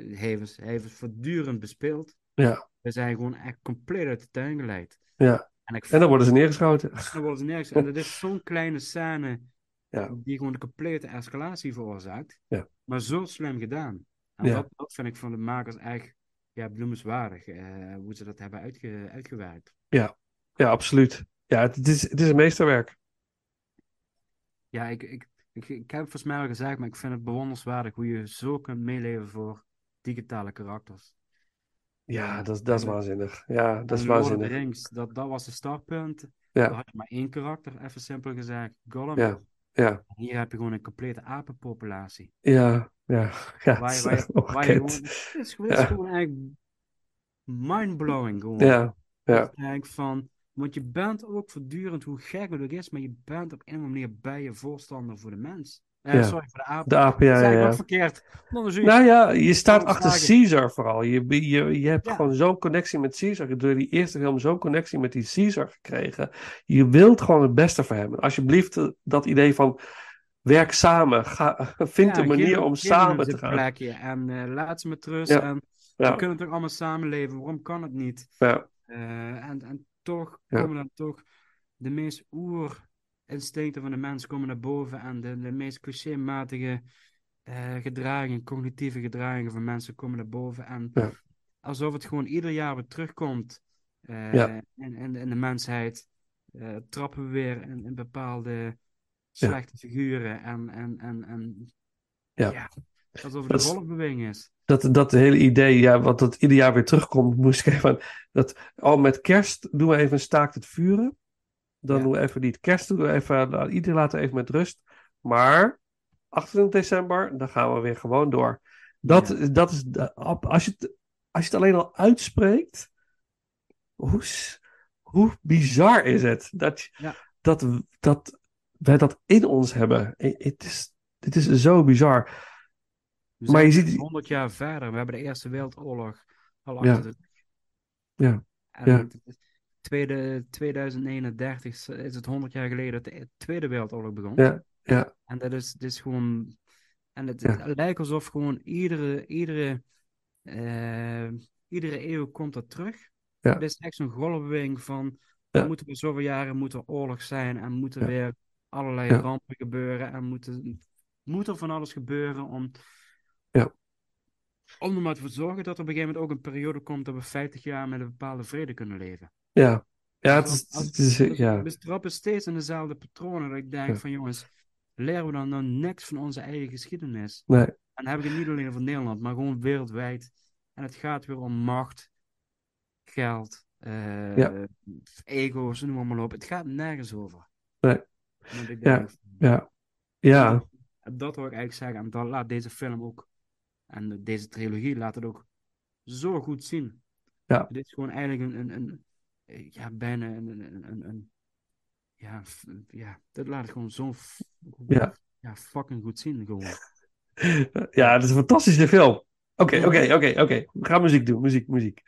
heeft het voortdurend bespeeld. ja, We zijn gewoon echt compleet uit de tuin geleid. ja. En, ik En dan worden ze neergeschoten. dan worden ze nergens. En dat is zo'n kleine scène Ja. die gewoon de complete escalatie veroorzaakt. Ja. Maar zo slim gedaan. En Ja. dat, dat vind ik van de makers echt ja, bloemenswaardig. eh, hoe ze dat hebben uitge, uitgewerkt. Ja, absoluut. Ja, het, is, het is een meesterwerk. Ja, ik, ik, ik, ik heb het volgens mij al gezegd, maar ik vind het bewonderenswaardig hoe je zo kunt meeleven voor digitale karakters. Ja, dat, is- dat is waanzinnig. Ja, dat is waanzinnig. Rings, dat, dat was de startpunt. Ja. Daar had je maar één karakter, even simpel gezegd, Gollum. Ja, ja, Hier heb je gewoon een complete apenpopulatie. ja, ja. ja Waar het je, is waar je, echt waar je gewoon, het is, gewoon- het is Ja. gewoon eigenlijk mindblowing gewoon. Ja, ja, denkt van, want je bent ook voortdurend, hoe gek het ook is, maar je bent op een of andere manier bij je voorstander voor de mens. Ja. Sorry, voor de aap. de aap, ja, wat verkeerd. Je- Nou ja, je staat achter vragen. Caesar vooral. Je, je, je hebt gewoon zo'n connectie met Caesar. Je hebt Door die eerste film zo'n connectie met die Caesar gekregen. Je wilt gewoon het beste voor hem. Alsjeblieft, eh, dat idee van werk samen. Ga, vind Ja, een manier geef- om geef samen te gaan. plekje en eh, laat ze met rust. Ja. En Ja. we kunnen toch allemaal samenleven. Waarom kan het niet? Ja, Eh, en, en toch komen dan toch de meest oerinstincten van de mens komen naar boven. En de, de meest clichématige eh gedragingen, cognitieve gedragingen van mensen komen naar boven. En Ja. alsof het gewoon ieder jaar weer terugkomt eh, Ja. in, in, in de mensheid. eh, trappen we weer in, in bepaalde slechte figuren. En, en, en, en Ja. alsof het Dat een golfbeweging is. dat, dat hele idee, ja, wat dat ieder jaar weer terugkomt, moest ik even. Dat, al met kerst doen we even een staakt het vuren. Dan Ja. doen we even niet kerst, doen we even, nou, ieder laten even met rust. Maar 28 december, dan gaan we weer gewoon door. Dat, Ja. dat is, de- als je, het, als je het alleen al uitspreekt, hoe, hoe bizar is het dat, Ja. dat, dat wij dat in ons hebben. Het is, het is zo bizar. We Maar je ziet- 100 jaar verder. We hebben de Eerste Wereldoorlog al Ja. achter de Ja. En Ja. het is tweede, 2039 is het 100 jaar geleden dat de Tweede Wereldoorlog begon. Ja, ja, En dat is, dit is gewoon. En het, Ja. het lijkt alsof gewoon iedere, iedere, eh, iedere eeuw komt dat terug. Ja. Het is echt zo'n golfbeweging van. Ja. Moeten weer zoveel jaren moet er oorlog zijn en moeten Ja. weer allerlei Ja. rampen gebeuren en moeten, moet er van alles gebeuren om. Ja. Om er maar te zorgen dat er op een gegeven moment ook een periode komt dat we 50 jaar met een bepaalde vrede kunnen leven. Ja. Ja, het is, als- het is, ja. We trappen steeds in dezelfde patronen. Dat ik denk Ja. van jongens, leren we dan nou niks van onze eigen geschiedenis? Nee, En dan heb ik het niet alleen over Nederland, maar gewoon wereldwijd. En het gaat weer om macht, geld, Ja. ego's, noem maar op. Het gaat nergens over. Nee. Ik Ja. ja. Ja, dat wil ik eigenlijk zeggen. En dat laat deze film ook, en deze trilogie laat het ook zo goed zien. Ja. Dit is gewoon eigenlijk een, een, een ja, bijna een, een, een, een ja, ja, dit laat het gewoon zo f- Ja. ja, fucking goed zien gewoon. ja, het is een fantastische film. Oké, oké, oké, oké. We gaan muziek doen, muziek, muziek.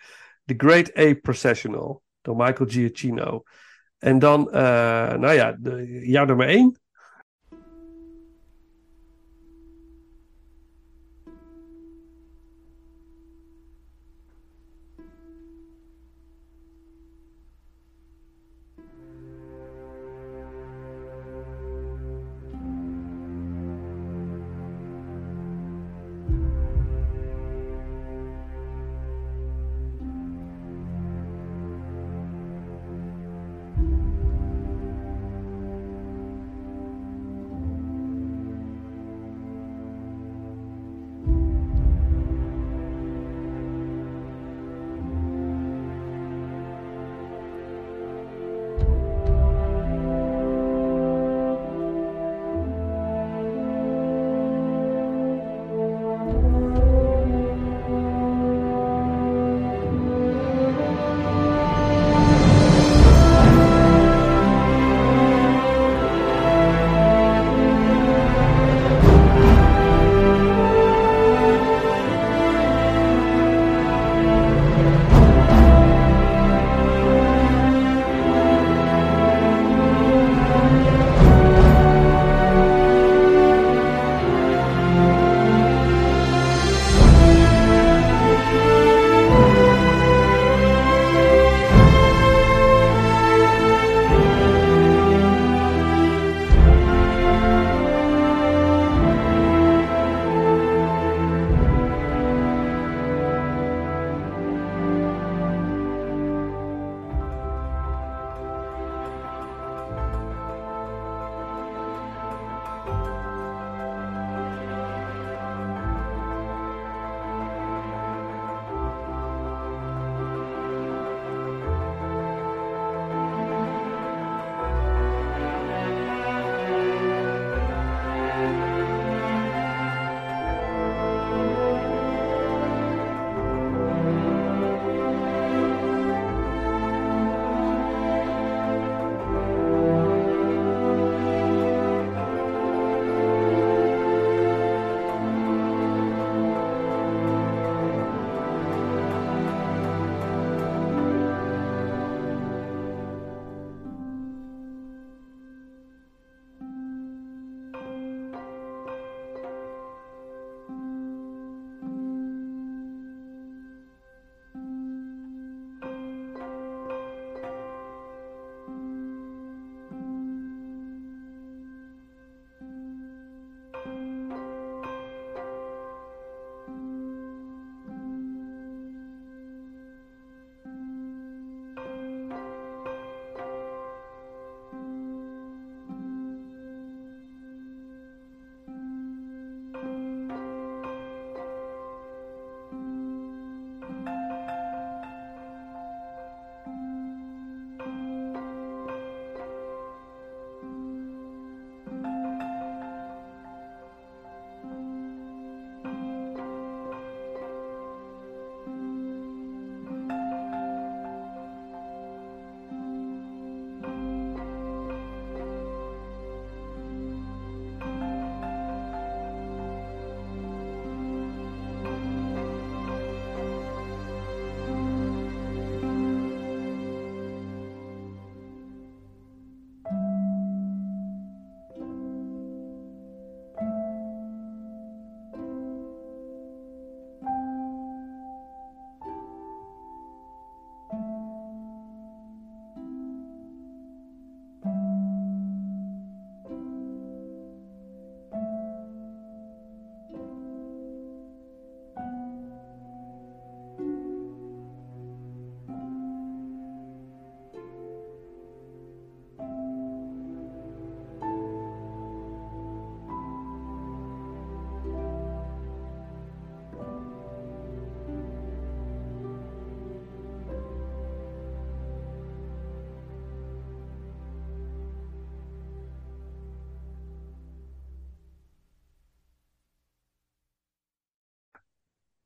The Great A Processional door Michael Giacchino. En dan, eh, nou ja, de, jouw nummer één.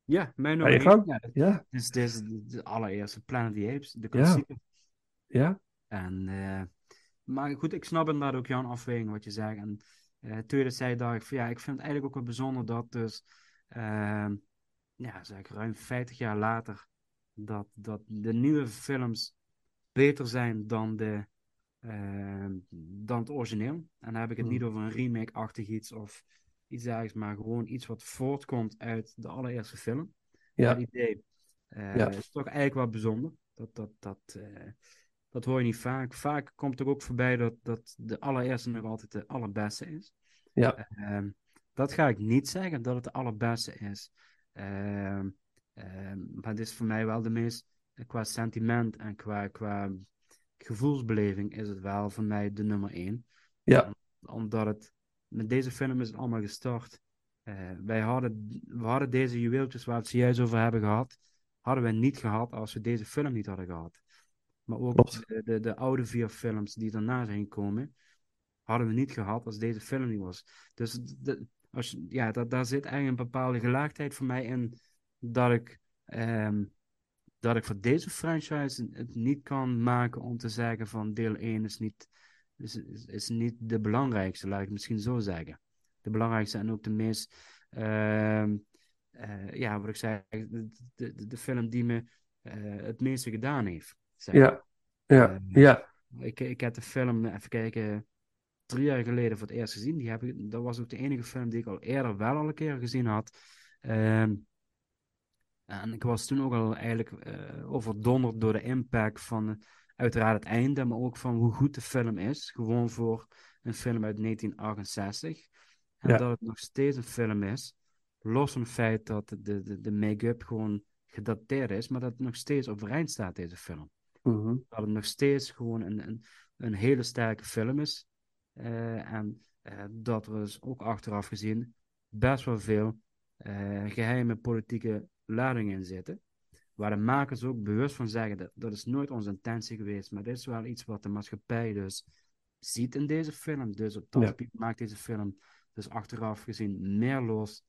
Ja, mijn nummer? Ja, is, dit is de, allereerste Planet of the Apes, de Ja. klassieker. ja, En, eh, maar goed, ik snap inderdaad ook jouw afweging wat je zegt. En toen je dat zei, dacht ik van ja, ik vind het eigenlijk ook wel bijzonder dat dus, ehm, ja, zeg ik, ruim 50 jaar later, dat, dat de nieuwe films beter zijn dan, de, ehm, dan het origineel. En dan heb ik het Hmm. niet over een remake-achtig iets of iets dergelijks, maar gewoon iets wat voortkomt uit de allereerste film. Ja. Dat idee Ja. is toch eigenlijk wel bijzonder. Dat, dat, dat, eh, dat hoor je niet vaak. Vaak komt er ook voorbij dat, dat de allereerste nog altijd de allerbeste is. Ja. Ehm, dat ga ik niet zeggen dat het de allerbeste is. Ehm, ehm, maar het is voor mij wel de meest, eh, qua sentiment en qua, qua gevoelsbeleving, is het wel voor mij de nummer één. Ja. Omdat het, met deze film is het allemaal gestart. Eh, wij hadden, we hadden deze juweeltjes waar we het zojuist over hebben gehad, hadden we niet gehad als we deze film niet hadden gehad. Maar ook de, de, de oude vier films die daarna zijn gekomen, hadden we niet gehad als deze film niet was. Dus de, als, je- ja, dat, daar zit eigenlijk een bepaalde gelaagdheid voor mij in dat ik, ehm, dat ik voor deze franchise het niet kan maken om te zeggen van deel 1 is niet, is, is, is niet de belangrijkste, laat ik het misschien zo zeggen. De belangrijkste en ook de meest, ehm, eh, ja, wat ik zei, de, de, de, film die me eh, het meeste gedaan heeft. zeg ja, ja, Eh, ja, Ik, ik heb de film, even kijken, drie jaar geleden voor het eerst gezien. Die heb ik, dat was ook de enige film die ik al eerder wel al een keer gezien had. Ehm, en ik was toen ook al eigenlijk eh, overdonderd door de impact van uiteraard het einde, maar ook van hoe goed de film is. Gewoon voor een film uit 1968. En Ja. dat het nog steeds een film is. Los van het feit dat de, de, de make-up gewoon gedateerd is, maar dat het nog steeds overeind staat, deze film mhm, dat het nog steeds gewoon een, een, een hele sterke film is. Eh, en eh, dat er dus ook achteraf gezien best wel veel eh, geheime politieke ladingen in zitten. Waar de makers ook bewust van zeggen, dat, dat is nooit onze intentie geweest, maar dit is wel iets wat de maatschappij dus ziet in deze film. Dus op dat Ja. gebied maakt deze film dus achteraf gezien meer los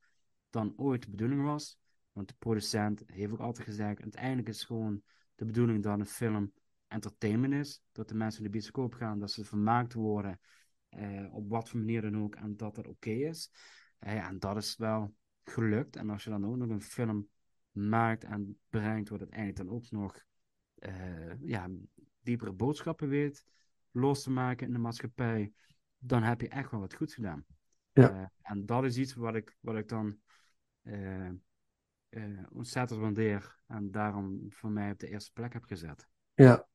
dan ooit de bedoeling was. Want de producent heeft ook altijd gezegd, uiteindelijk is gewoon de bedoeling dat een film entertainment is. Dat de mensen in de bioscoop gaan, dat ze vermaakt worden. eh, op wat voor manier dan ook. En dat dat oké is. Eh, en dat is wel gelukt. En als je dan ook nog een film maakt en brengt, wat uiteindelijk dan ook nog eh, ja, diepere boodschappen weet los te maken in de maatschappij, dan heb je echt wel wat goed gedaan. Ja. Eh, en dat is iets wat ik, wat ik dan eh, ontzettend waardeer en daarom voor mij op de eerste plek heb gezet. ja.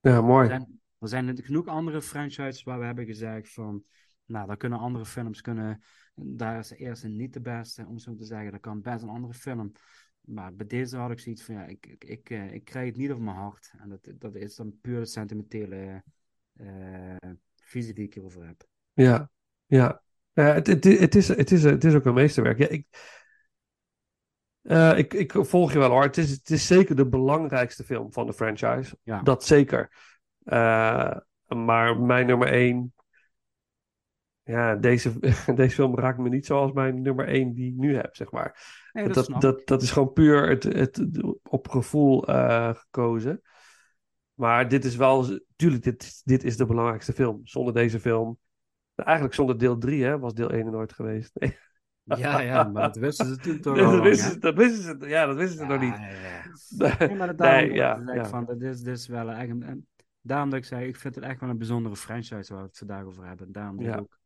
Ja, Er mooi. zijn, er zijn genoeg andere franchises waar we hebben gezegd van, nou, daar kunnen andere films kunnen, daar is de eerste niet de beste, om zo te zeggen, dat kan best een andere film. Maar bij deze had ik zoiets van, ja, ik, ik, ik, eh, ik krijg het niet over mijn hart. En dat, dat is dan puur de sentimentele eh, visie die ik hierover heb. Ja, ja. Ja, het, het, het, is, het, is, het is ook een meesterwerk. Ja, ik, eh, ik, ik volg je wel hoor. Het is, het is zeker de belangrijkste film van de franchise. Ja. Dat zeker. Maar mijn nummer één. Ja, deze, deze film raakt me niet zoals mijn nummer één die ik nu heb, zeg maar. Nee, dat dat, dat, dat is gewoon puur het, het, op gevoel eh, gekozen. Maar dit is wel, tuurlijk, dit, dit is de belangrijkste film. Zonder deze film, nou, eigenlijk zonder deel 3, hè, was deel 1 er nooit geweest. Nee. Ja, ja, maar dat wisten ze toen toch dat, wisten ze, dat wisten ze, ja, dat wisten ze nog niet. Ja, ja. Nee, maar dat daarom nee, ja, ja. van, dat is, dit is wel echt een, en daarom dat ik zei, ik vind het echt wel een bijzondere franchise waar we het vandaag over hebben. Daarom Ja. ook,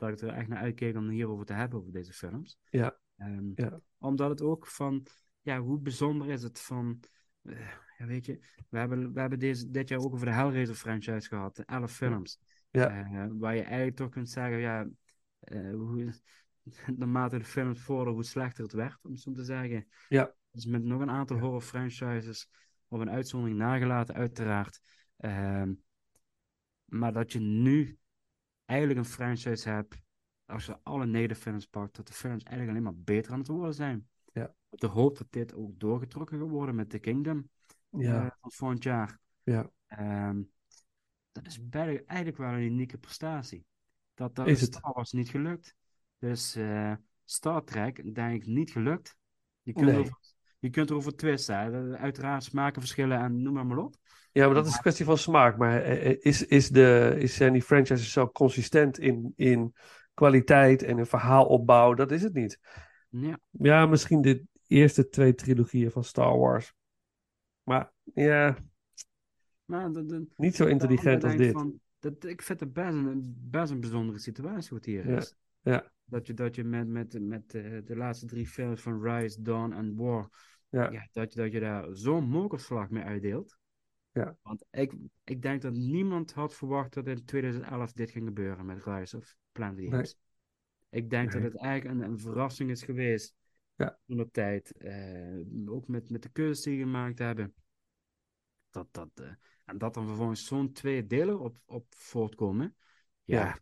dat ik er echt naar uitkeek om hierover te hebben, over deze films. Ja. Ehm, Ja. Omdat het ook van, ja, hoe bijzonder is het van, eh, ja, weet je, we hebben, we hebben deze, dit jaar ook over de Hellraiser franchise gehad, de 11 films. Ja. Eh, waar je eigenlijk toch kunt zeggen, ja, eh, hoe, naarmate de films vorderden, hoe slechter het werd, om het zo te zeggen. Ja. Dus met nog een aantal horror franchises, op een uitzondering nagelaten, uiteraard. Ehm, maar dat je nu eigenlijk een franchise hebt, als je alle nederfilms pakt, dat de films eigenlijk alleen maar beter aan het worden zijn. Ja. Op de hoop dat dit ook doorgetrokken gaat worden met The Kingdom Ja. eh, van volgend jaar. Ja. Ehm, dat is bij- eigenlijk wel een unieke prestatie. Dat, dat Is? Star Wars niet gelukt. Dus eh, Star Trek, denk ik, niet gelukt. Je kunt, Nee. erover, je kunt erover twisten. Uiteraard smaken verschillen en noem maar, maar op. Ja, maar dat is een kwestie van smaak. Maar eh, eh, is, is de, is zijn die franchises zo consistent in, in kwaliteit en in verhaalopbouw? Dat is het niet. Ja. Ja, misschien de eerste twee trilogieën van Star Wars. Maar ja, Maar niet zo intelligent als dit. Van, dat, ik vind het best een, best een bijzondere situatie wat hier Ja, is. ja. Dat je, dat je met, met, met eh, de laatste drie films van Rise, Dawn en War, Ja. ja, dat, je, dat je daar zo'n mokerslag mee uitdeelt. Ja. Want ik, ik denk dat niemand had verwacht dat in 2011 dit ging gebeuren met Rise of Planet of the Nee. Apes. Ik denk Nee. dat het eigenlijk een, een verrassing is geweest Ja. toen de tijd. eh, ook met, met de keuzes die gemaakt hebben. Dat, dat, eh, en dat dan vervolgens zo'n twee delen op, op voortkomen. Ja, Ja.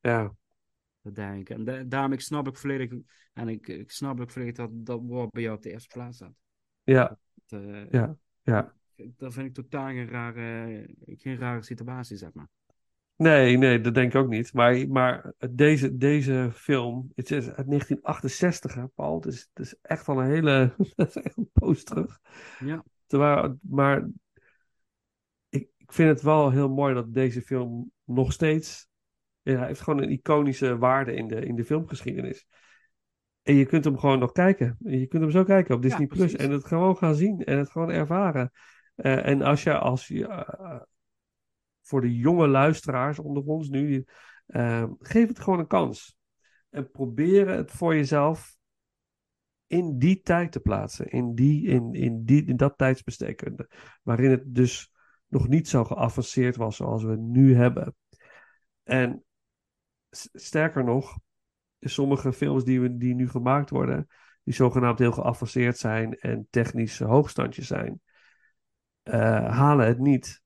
Ja, dat denk ik. En da- daarom ik snap ik volledig, en ik, ik snap ook volledig dat dat woord bij jou op de eerste plaats staat. ja, Dat, eh, ja, ja. Dat vind ik totaal geen rare, geen rare situatie, zeg maar. Nee, nee, dat denk ik ook niet. Maar, maar deze, deze film, het is uit 1968, hè, Paul. Het is, het is echt al een hele, dat is echt een poos terug. Ja. Terwijl, maar ik, ik vind het wel heel mooi dat deze film nog steeds, ja, hij heeft gewoon een iconische waarde in de, in de filmgeschiedenis. En je kunt hem gewoon nog kijken. Je kunt hem zo kijken op Disney Plus en het gewoon gaan zien en het gewoon ervaren. Eh, en als je, als je eh, voor de jonge luisteraars onder ons nu, eh, geef het gewoon een kans. En probeer het voor jezelf in die tijd te plaatsen. In, die, in, in, die, in dat tijdsbestek. Waarin het dus nog niet zo geavanceerd was zoals we nu hebben. En sterker nog, sommige films die, we, die nu gemaakt worden, die zogenaamd heel geavanceerd zijn en technisch hoogstandjes zijn, eh, halen het niet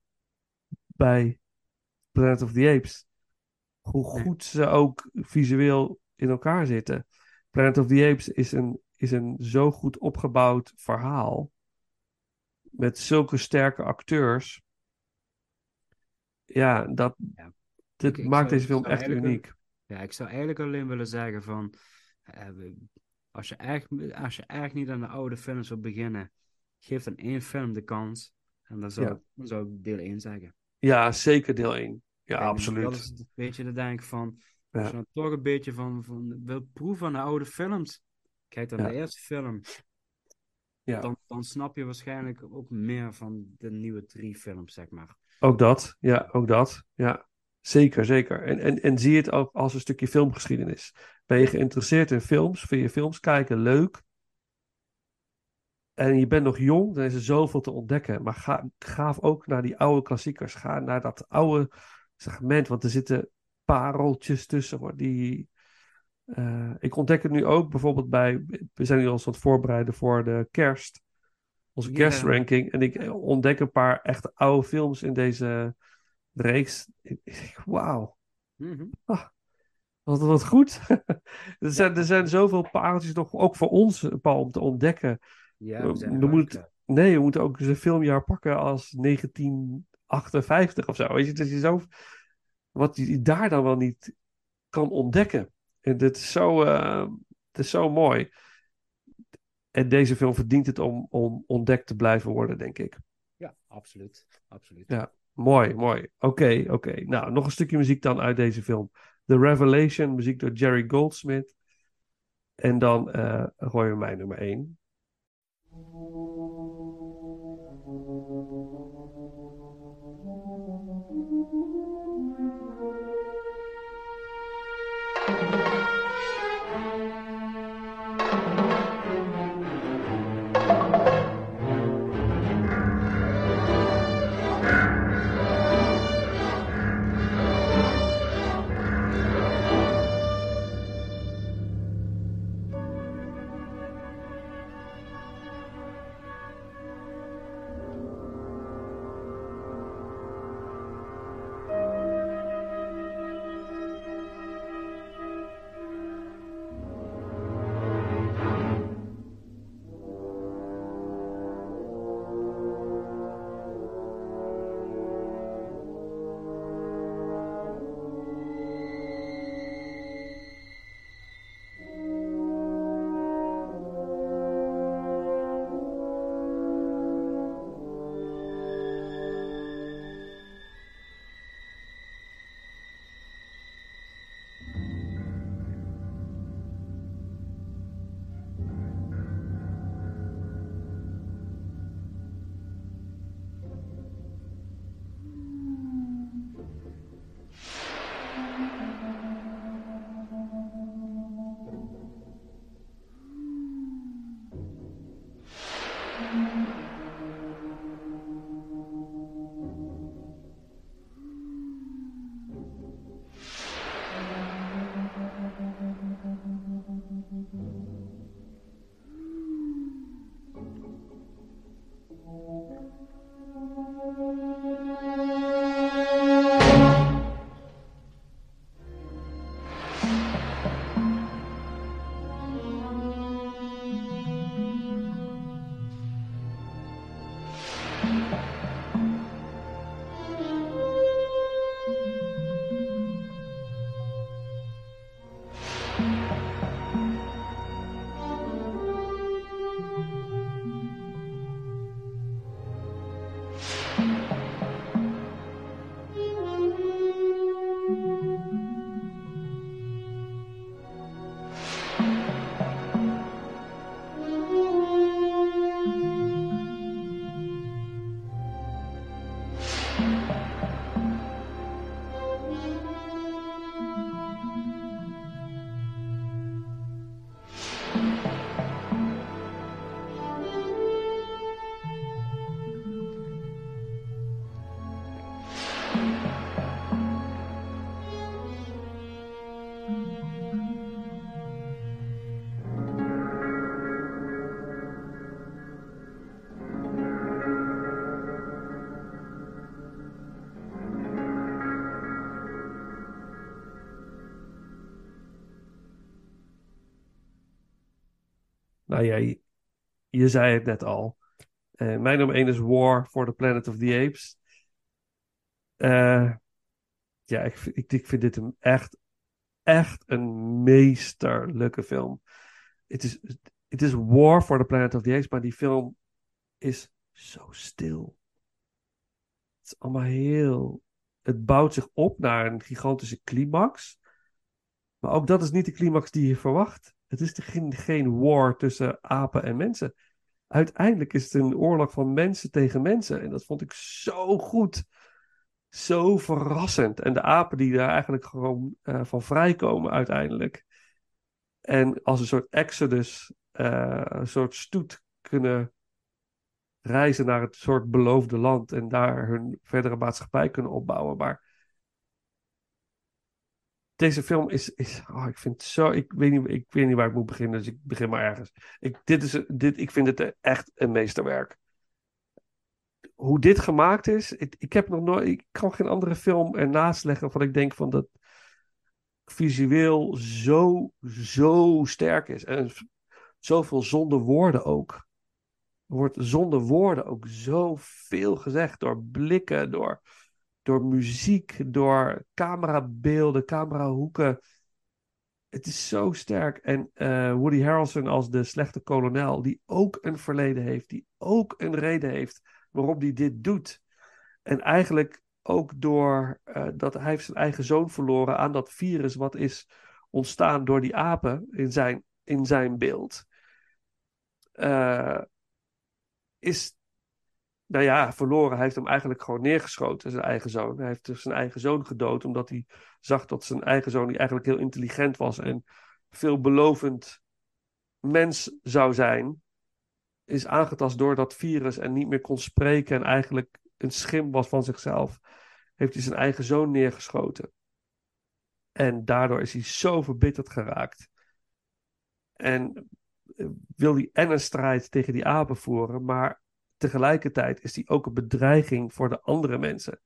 bij Planet of the Apes. Hoe goed ze ook visueel in elkaar zitten. Planet of the Apes is een, is een zo goed opgebouwd verhaal. Met zulke sterke acteurs. Ja, dat, Ja. dit Ik- ik maakt zou- deze film echt uniek. Ja, ik zou eigenlijk alleen willen zeggen van... eh, als, je echt, als je echt niet aan de oude films wil beginnen, geef dan één film de kans. En dan zou, Ja. dan zou ik deel 1 zeggen. Ja, zeker deel 1. Ja, Kijk, absoluut. Dat is, weet je, dan denk van... Ja. Als je dan toch een beetje van, van wil proeven aan de oude films, kijk dan Ja. de eerste film. Ja. Dan, dan snap je waarschijnlijk ook meer van de nieuwe drie films, zeg maar. Ook dat, ja, ook dat. Ja, zeker, zeker. En, en, en zie het ook als een stukje filmgeschiedenis. Ben je geïnteresseerd in films? Vind je films kijken leuk? En je bent nog jong, dan is er zoveel te ontdekken. Maar ga, ga ook naar die oude klassiekers. Ga naar dat oude segment, want er zitten pareltjes tussen. Hoor, die, eh, ik ontdek het nu ook bijvoorbeeld bij. We zijn nu ons aan het voorbereiden voor de kerst. Onze kerstranking. En ik ontdek een paar echt oude films in deze reeks. Ik denk, Wauw, Mhm. wat, wat goed. er, zijn, er zijn zoveel pareltjes nog, ook voor ons, Paul, om te ontdekken. Ja, We- moeten- Nee, we moeten ook een filmjaar pakken als 1958 of zo. Weet je, dat je zo. Wat je daar dan wel niet kan ontdekken. En dit is zo, eh, het is zo mooi. En deze film verdient het om, om ontdekt te blijven worden, denk ik. Ja, absoluut. absoluut. Ja. Mooi, mooi. Oké, oké. Nou, nog een stukje muziek dan uit deze film. The Revelation, muziek door Jerry Goldsmith. En dan eh gooien we mij nummer 1. Nou ja, je, zei het net al. Eh, mijn nummer 1 is War for the Planet of the Apes. Eh, ja, ik, ik, ik vind dit een echt, echt een meesterlijke film. Het is, het is War for the Planet of the Apes, maar die film is zo stil. Het is allemaal heel... Het bouwt zich op naar een gigantische climax. Maar ook dat is niet de climax die je verwacht. Het is geen, geen war tussen apen en mensen. Uiteindelijk is het een oorlog van mensen tegen mensen. En dat vond ik zo goed. Zo verrassend. En de apen die daar eigenlijk gewoon eh, van vrijkomen uiteindelijk. En als een soort exodus, eh, een soort stoet kunnen reizen naar het soort beloofde land. En daar hun verdere maatschappij kunnen opbouwen. Maar deze film is, is oh, ik vind zo, ik weet, niet, ik weet niet waar ik moet beginnen, dus ik begin maar ergens. Ik, dit is, dit, ik vind het echt een meesterwerk. Hoe dit gemaakt is, ik, ik heb nog nooit, ik kan geen andere film ernaast leggen waarvan ik denk van dat visueel zo, zo sterk is. En zoveel zonder woorden ook. Er wordt zonder woorden ook zoveel gezegd door blikken, door door muziek, door camerabeelden, camerahoeken. Het is zo sterk. En eh, Woody Harrelson als de slechte kolonel, die ook een verleden heeft, die ook een reden heeft waarom hij dit doet. En eigenlijk ook door eh, dat hij heeft zijn eigen zoon verloren aan dat virus wat is ontstaan door die apen in zijn, in zijn beeld. Eh, is nou ja, verloren. Hij heeft hem eigenlijk gewoon neergeschoten, zijn eigen zoon. Hij heeft dus zijn eigen zoon gedood, omdat hij zag dat zijn eigen zoon, die eigenlijk heel intelligent was en veelbelovend mens zou zijn, is aangetast door dat virus en niet meer kon spreken en eigenlijk een schim was van zichzelf. Heeft hij zijn eigen zoon neergeschoten. En daardoor is hij zo verbitterd geraakt. En eh, wil hij en een strijd tegen die apen voeren, maar tegelijkertijd is hij ook een bedreiging voor de andere mensen.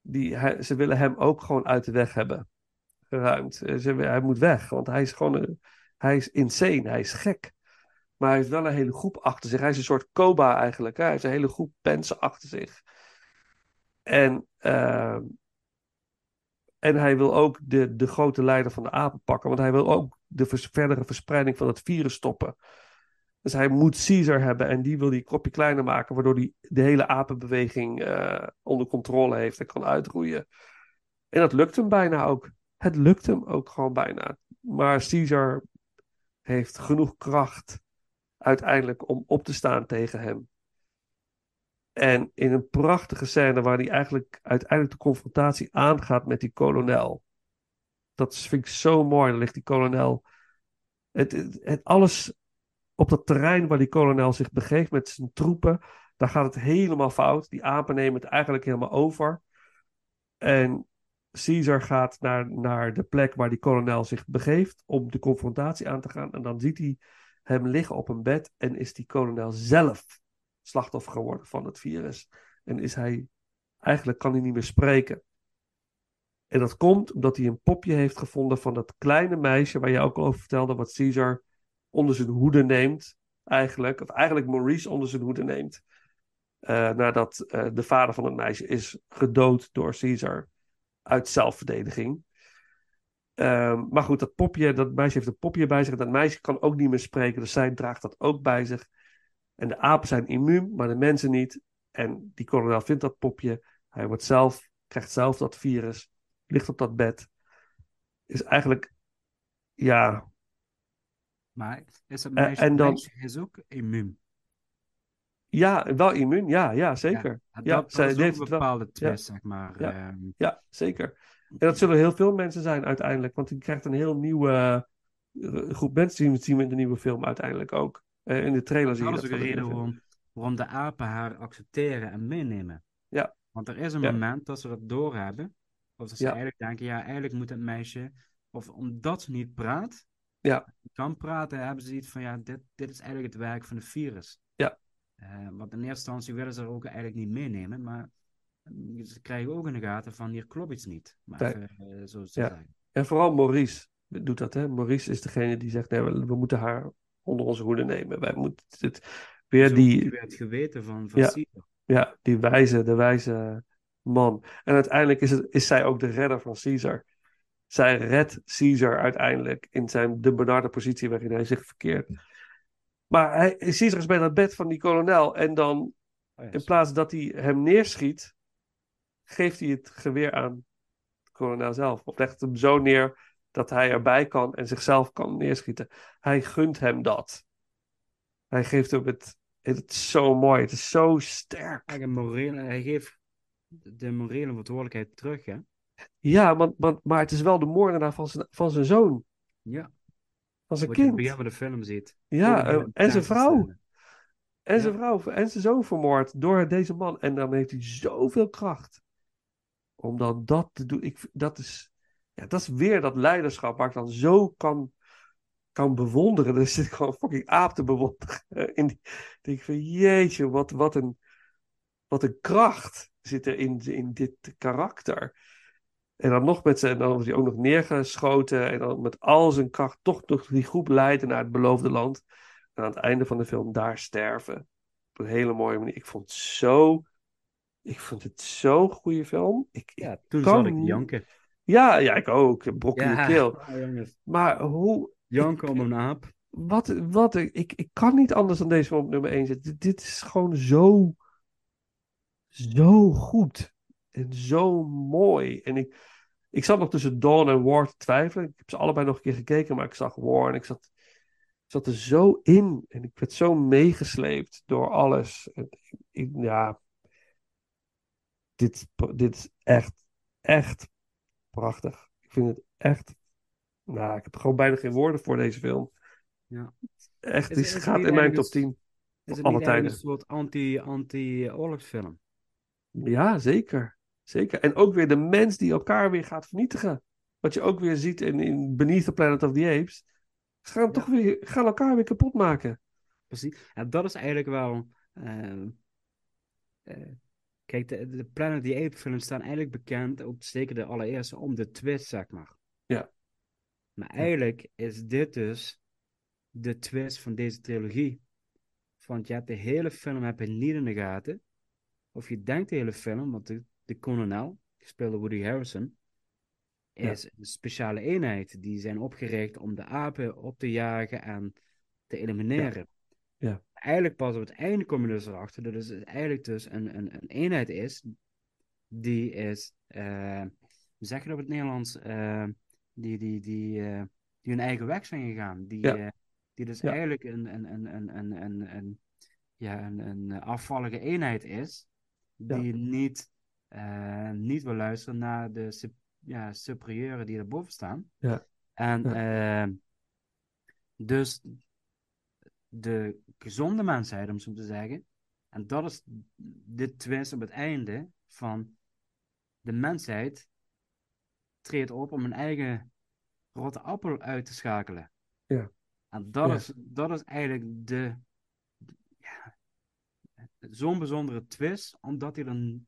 Die, ze willen hem ook gewoon uit de weg hebben. Geruimd. Eh, Ze, hij moet weg, want hij is gewoon hij is insane, hij is gek. Maar hij heeft wel een hele groep achter zich. Hij is een soort Koba eigenlijk. Hè? Hij heeft een hele groep mensen achter zich. En, uh, en hij wil ook de, de grote leider van de apen pakken. Want hij wil ook de verdere verspreiding van het virus stoppen. Dus hij moet Caesar hebben en die wil hij kopje kleiner maken, waardoor hij de hele apenbeweging uh, onder controle heeft en kan uitroeien. En dat lukt hem bijna ook. Het lukt hem ook gewoon bijna. Maar Caesar heeft genoeg kracht uiteindelijk om op te staan tegen hem. En in een prachtige scène waar hij eigenlijk uiteindelijk de confrontatie aangaat met die kolonel. Dat vind ik zo mooi. Dan ligt die kolonel. Het, het, alles op dat terrein waar die kolonel zich begeeft met zijn troepen, daar gaat het helemaal fout. Die apen nemen het eigenlijk helemaal over. En Caesar gaat naar, naar de plek waar die kolonel zich begeeft om de confrontatie aan te gaan. En dan ziet hij hem liggen op een bed en is die kolonel zelf slachtoffer geworden van het virus. En is hij, eigenlijk kan hij niet meer spreken. En dat komt omdat hij een popje heeft gevonden van dat kleine meisje waar je ook al over vertelde, wat Caesar onder zijn hoede neemt, eigenlijk. Of eigenlijk Maurice onder zijn hoede neemt. Uh, nadat uh, de vader van het meisje is gedood door Caesar uit zelfverdediging. Uh, maar goed, dat popje, dat meisje heeft een popje bij zich. Dat meisje kan ook niet meer spreken, dus zij draagt dat ook bij zich. En de apen zijn immuun, maar de mensen niet. En die kolonel vindt dat popje. Hij wordt zelf, krijgt zelf dat virus, ligt op dat bed. Is eigenlijk, ja, maar is dat meisje, en dan, meisje is ook immuun? Ja, wel immuun. Ja, ja zeker. Ja, Ja, dat, zij dat heeft een wel- bepaalde twist, zeg maar. Ja. ehm. Ja, zeker. En dat zullen heel veel mensen zijn uiteindelijk. Want die krijgt een heel nieuwe eh, groep mensen zien, zien we in de nieuwe film uiteindelijk ook. Eh, in de trailer zie je Dat dat. is ook reden waarom, waarom de apen haar accepteren en meenemen. Ja. Want er is een moment dat ze dat doorhebben. Of dat ze eigenlijk denken, ja, eigenlijk moet het meisje... Of omdat ze niet praat, Ja. kan praten, hebben ze iets van, ja, dit, dit is eigenlijk het werk van het virus. Ja. Eh, want in eerste instantie willen ze er ook eigenlijk niet meenemen, maar eh, ze krijgen ook in de gaten van, hier klopt iets niet. Maar Nee. even, eh, zo te Ja. zeggen. En vooral Maurice doet dat. Hè? Maurice is degene die zegt: nee, we, we moeten haar onder onze hoede nemen. Wij moeten het weer Zo die. het geweten van, van Ja. Caesar. Ja, die wijze, de wijze man. En uiteindelijk is, het, is zij ook de redder van Caesar. Zij redt Caesar uiteindelijk in zijn de benarde positie waarin hij zich verkeert. Maar hij, Caesar is bij dat bed van die kolonel en dan Oh in plaats dat hij hem neerschiet, geeft hij het geweer aan de kolonel zelf. Of legt hem zo neer dat hij erbij kan en zichzelf kan neerschieten. Hij gunt hem dat. Hij geeft hem het. Het is zo mooi, het is zo sterk. Een morele, hij geeft de morele verantwoordelijkheid terug, hè? Ja, want, want, maar het is wel de moordenaar van zijn, van zijn zoon, Ja. van zijn Wat kind. van de film ziet. Ja, eh, en zijn vrouw. En zijn Ja. vrouw en zijn zoon vermoord door deze man. En dan heeft hij zoveel kracht. Om dan dat te doen. Ik, dat, is, ja, dat is weer dat leiderschap waar ik dan zo kan, kan bewonderen. Er zit gewoon fucking aap te bewonderen. In die, ik denk van jeetje, wat, wat, een, wat een kracht zit er in, in dit karakter. En dan nog met en dan wordt hij ook nog neergeschoten. En dan met al zijn kracht toch nog die groep leiden naar het beloofde land. En aan het einde van de film daar sterven. Op een hele mooie manier. Ik vond het zo. Ik vond het zo'n goede film. Ik, Ja, toen kan zat ik janken. ja, ja, ik ook. Brok in de keel. oh, jongens. Maar hoe. Janken om een aap. Wat, wat, ik, ik kan niet anders dan deze film op nummer 1 zetten. Dit, dit is gewoon zo. Zo goed. En zo mooi. En ik, ik zat nog tussen Dawn en War te twijfelen. Ik heb ze allebei nog een keer gekeken, maar ik zag War en ik zat, zat er zo in. En ik werd zo meegesleept door alles. En ik- ik- ja. Dit, dit is echt, echt prachtig. Ik vind het echt. Nou, ik heb gewoon bijna geen woorden voor deze film. Ja. Echt, Is- die is het gaat in mijn top 10. Is Voor het niet tijden. een soort anti- anti-oorlogsfilm? Ja, zeker. Zeker. En ook weer de mens die elkaar weer gaat vernietigen. Wat je ook weer ziet in, in Beneath the Planet of the Apes. Ze gaan, toch weer, gaan elkaar weer kapot maken. Precies. En dat is eigenlijk wel. eh, eh, kijk, de, de Planet of the Apes films staan eigenlijk bekend, ook zeker de allereerste, om de twist, zeg maar. Ja. Maar eigenlijk is dit dus de twist van deze trilogie. Want je hebt de hele film heb je niet in de gaten. Of je denkt de hele film, want de, de kolonel, gespeeld door Woody Harrison, Ja. is een speciale eenheid. Die zijn opgericht om de apen op te jagen en te elimineren. Ja. Eigenlijk pas op het einde kom je dus erachter dat het eigenlijk dus een, een, een eenheid is die is, eh, hoe zeg je dat op het Nederlands, Eh, die, die, die, eh, die hun eigen weg zijn gegaan. Die, Ja. die dus eigenlijk een, een, een, een, een, een, een, ja, een, een afvallige eenheid is, die niet, niet wil luisteren naar de ja, superieuren die erboven staan. Ja. En eh, dus de gezonde mensheid, om zo te zeggen, en dat is de twist op het einde van de mensheid treedt op om een eigen rotte appel uit te schakelen. Ja. En dat, Ja. is, dat is eigenlijk de, ja, zo'n bijzondere twist, omdat hij er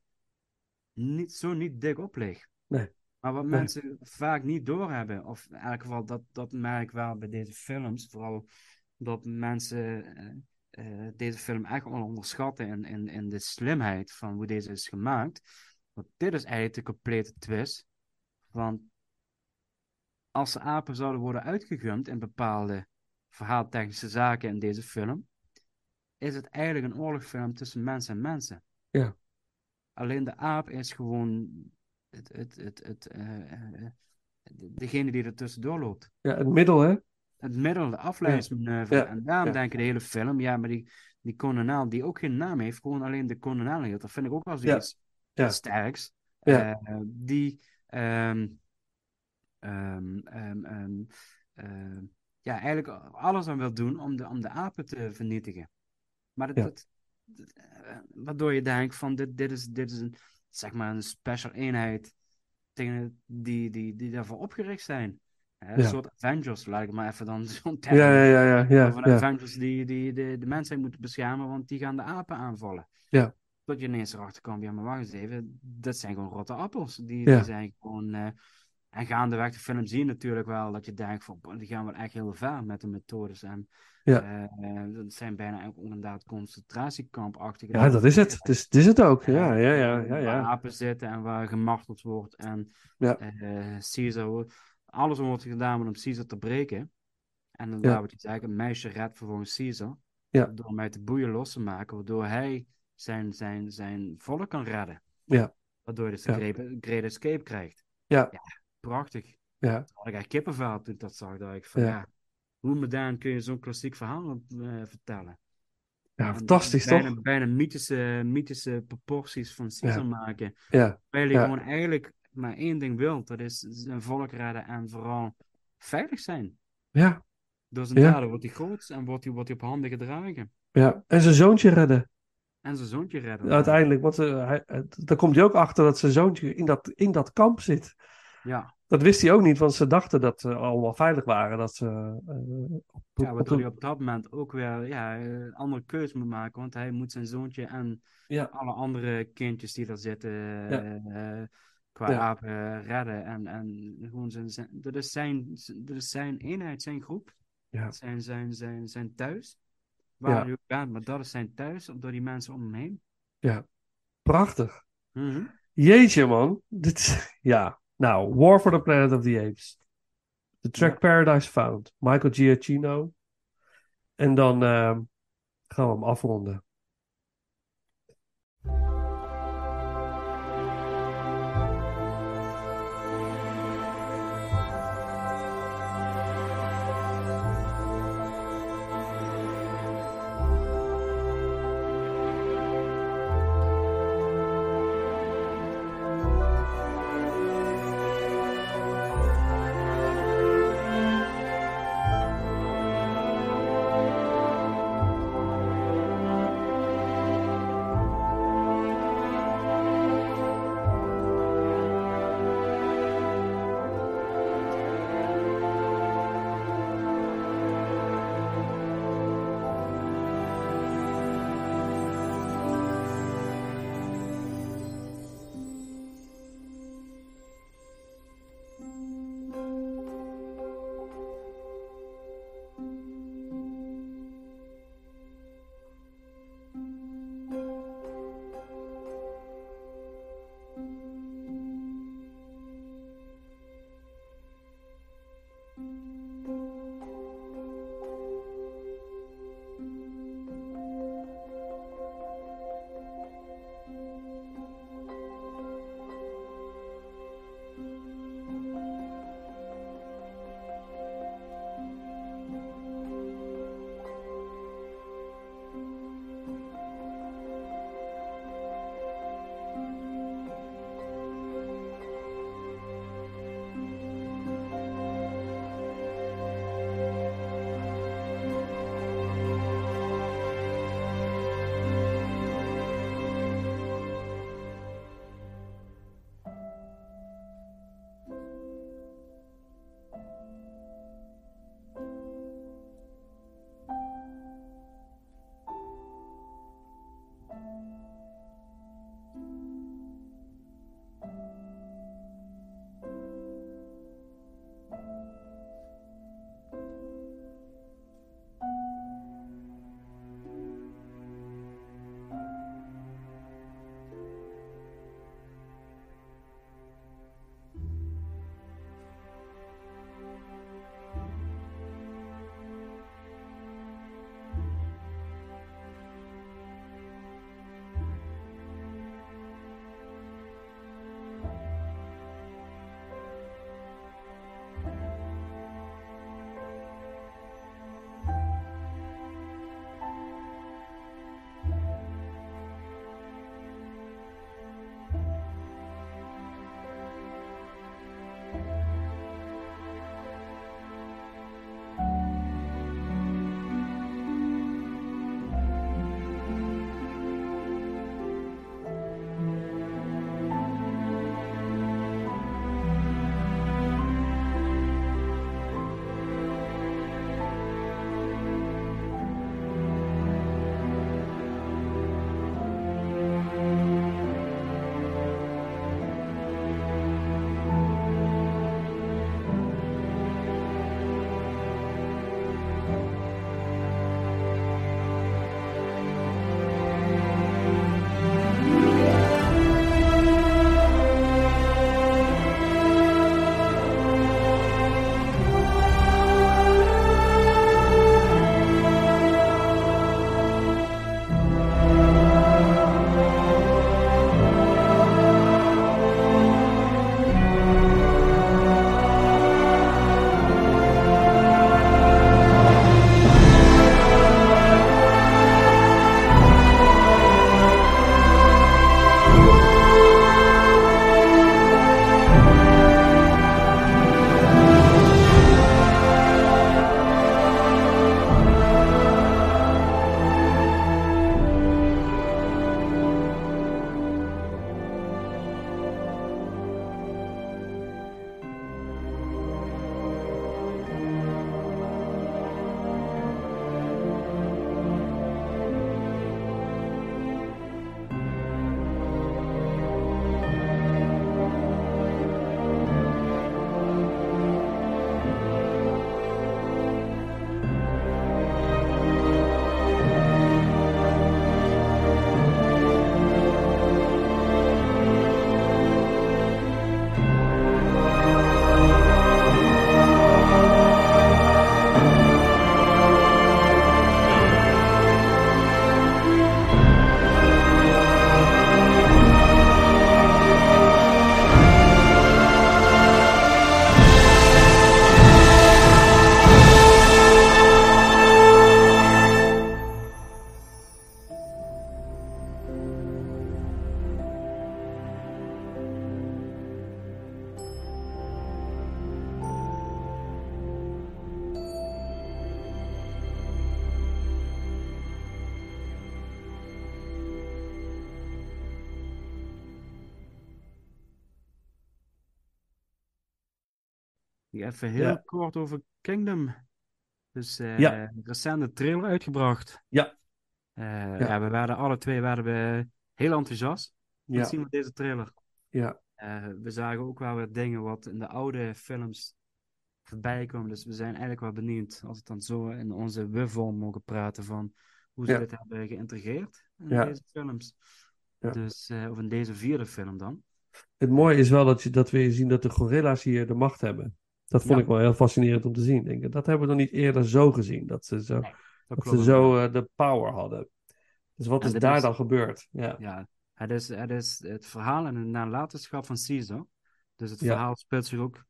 niet, zo niet dik op ligt. Nee. Maar wat Nee. mensen vaak niet doorhebben, of in elk geval dat, dat merk ik wel bij deze films, vooral dat mensen eh, eh, deze film echt wel onderschatten in, in, in de slimheid van hoe deze is gemaakt. Want dit is eigenlijk de complete twist. Want als de apen zouden worden uitgegumd in bepaalde verhaaltechnische zaken in deze film, is het eigenlijk een oorlogsfilm tussen mensen en mensen. Ja. Alleen de aap is gewoon het, het, het, het, eh, eh, de- degene die er tussendoor loopt. Ja, het middel, hè? het middel, de afleidingsmanoeuvre. Ja. En daarom Ja. denk ik de hele film, ja, maar die, die kolonel die ook geen naam heeft, gewoon alleen de kolonel heet. Dat vind ik ook wel zoiets Ja. sterks. Ja. Eh, die ehm, ehm, ehm, ja, eigenlijk alles aan wil doen om de, om de apen te vernietigen. Maar dat, dat- eh, waardoor je denkt van dit, dit, is, dit is een, zeg maar een special eenheid tegen die, die, die daarvoor opgericht zijn. Hè, Een Ja. soort Avengers, laat ik maar even dan zo'n term Ja, ja, ja, ja, ja, van ja. Avengers die, die de, de mensheid moeten beschermen, want die gaan de apen aanvallen. Ja. Tot je ineens erachter komt, ja, maar wacht eens even, dat zijn gewoon rotte appels. Die, Ja. die zijn gewoon... eh, en gaandeweg de film zie je natuurlijk wel dat je denkt van, die gaan wel echt heel ver met de methodes. En Ja. eh, eh, dat zijn bijna ook inderdaad concentratiekampachtige Ja, dat is het. Het is, het is het ook. Ja, Eh, ja, ja, ja, Waar ja. apen zitten en waar gemarteld wordt. En Ja. Caesar, wordt- alles wordt gedaan om Caesar te breken. En dan Ja. waar we het zeggen, een meisje redt vervolgens Caesar. Ja. Door hem uit de boeien los te maken, waardoor hij zijn, zijn, zijn volk kan redden. Ja. Waardoor hij dus de Ja. great, great escape krijgt. Ja. Prachtig. Ja. Toen had ik echt kippenvel toen ik dat zag. Dat ik van, Ja. ja. hoe modern kun je zo'n klassiek verhaal eh, vertellen? Ja, En fantastisch bijna, toch? Bijna mythische, mythische proporties van Caesar Ja. maken. Ja. Terwijl je Ja. gewoon eigenlijk maar één ding wil. Dat is zijn volk redden en vooral veilig zijn. Ja. Door zijn Ja. daden wordt hij groot en wordt hij, wordt hij op handen gedragen. Ja. En zijn zoontje redden. En zijn zoontje redden. Uiteindelijk, want eh, hij, eh, daar komt hij ook achter dat zijn zoontje in dat, in dat kamp zit. Ja. Dat wist hij ook niet, want ze dachten dat ze allemaal veilig waren. Dat ze, eh, op, Ja, waardoor hij op dat moment ook weer ja, een andere keuze moet maken. Want hij moet zijn zoontje en Ja. alle andere kindjes die er zitten eh, qua Ja. apen redden. En, en gewoon zijn, zijn, dat, is zijn, dat is zijn eenheid, zijn groep. Ja. Zijn, zijn, zijn, zijn thuis. Waar hij ook bent, maar dat is zijn thuis, door die mensen om hem heen. ja, prachtig. Mhm. Jeetje, man. Dit ja, nou, War for the Planet of the Apes. The Track Paradise Found. Michael Giacchino. En dan ehm, gaan we hem afronden. Even heel Ja. kort over Kingdom. Dus eh Ja. een recente trailer uitgebracht. Ja. Eh, ja. we werden alle twee werden we heel enthousiast. Ja. Zien we deze trailer. Ja. Eh, we zagen ook wel weer dingen wat in de oude films voorbij komen. Dus we zijn eigenlijk wel benieuwd, als we dan zo in onze we-vorm mogen praten, van hoe ze dit hebben geïntegreerd in deze films. Ja. Dus, eh, of in deze vierde film dan. Het mooie is wel dat, je, dat we zien dat de gorilla's hier de macht hebben. Dat vond Ja. ik wel heel fascinerend om te zien. Denk ik. Dat hebben we nog niet eerder zo gezien. Dat ze zo, Nee, Dat ze zo eh, de power hadden. Dus wat En is daar is- dan gebeurd? Ja. Ja, het is, het is het verhaal en de nalatenschap van Caesar. Dus het Ja. verhaal speelt zich ook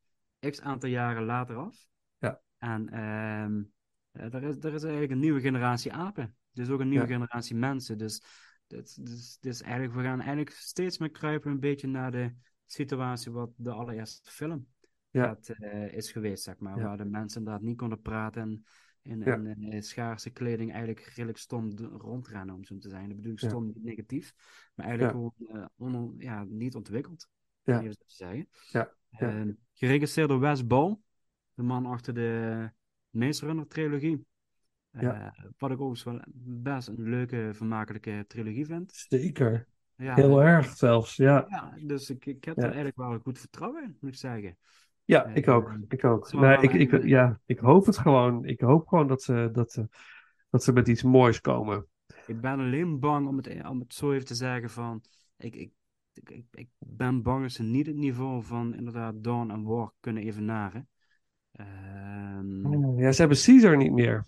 x aantal jaren later af. Ja. En eh, er, is, er is eigenlijk een nieuwe generatie apen. Dus ook een nieuwe Ja. generatie mensen. Dus, dus, dus, dus eigenlijk, we gaan eigenlijk steeds meer kruipen een beetje naar de situatie wat de allereerste film Ja. dat, eh, is geweest, zeg maar. Ja. Waar de mensen inderdaad niet konden praten en in, Ja. in, eh, schaarse kleding eigenlijk redelijk stom rondrennen, om zo te zijn. Dat bedoel ik stom niet negatief, maar eigenlijk gewoon eh, on- ja, niet ontwikkeld. Ja. even te zeggen. Ja. Ja. Eh, geregisseerd door Wes Ball, de man achter de Maze Runner trilogie. Ja. Wat ik overigens wel best een leuke, vermakelijke trilogie vind. Zeker. Ja, Heel erg zelfs. Ja, Ja, dus ik, ik heb er eigenlijk wel goed vertrouwen in, moet ik zeggen. Ja Eh, ik ook. eh, Ik ook. Nee, ik, ik, ja, ik hoop het gewoon. Ik hoop gewoon dat ze, dat ze, dat ze met iets moois komen. Ik ben alleen bang om het, om het zo even te zeggen van... Ik, ik, ik, ik, ben bang dat ze niet het niveau van inderdaad Dawn en War kunnen evenaren. Ehm, Ja, ze hebben Caesar niet meer.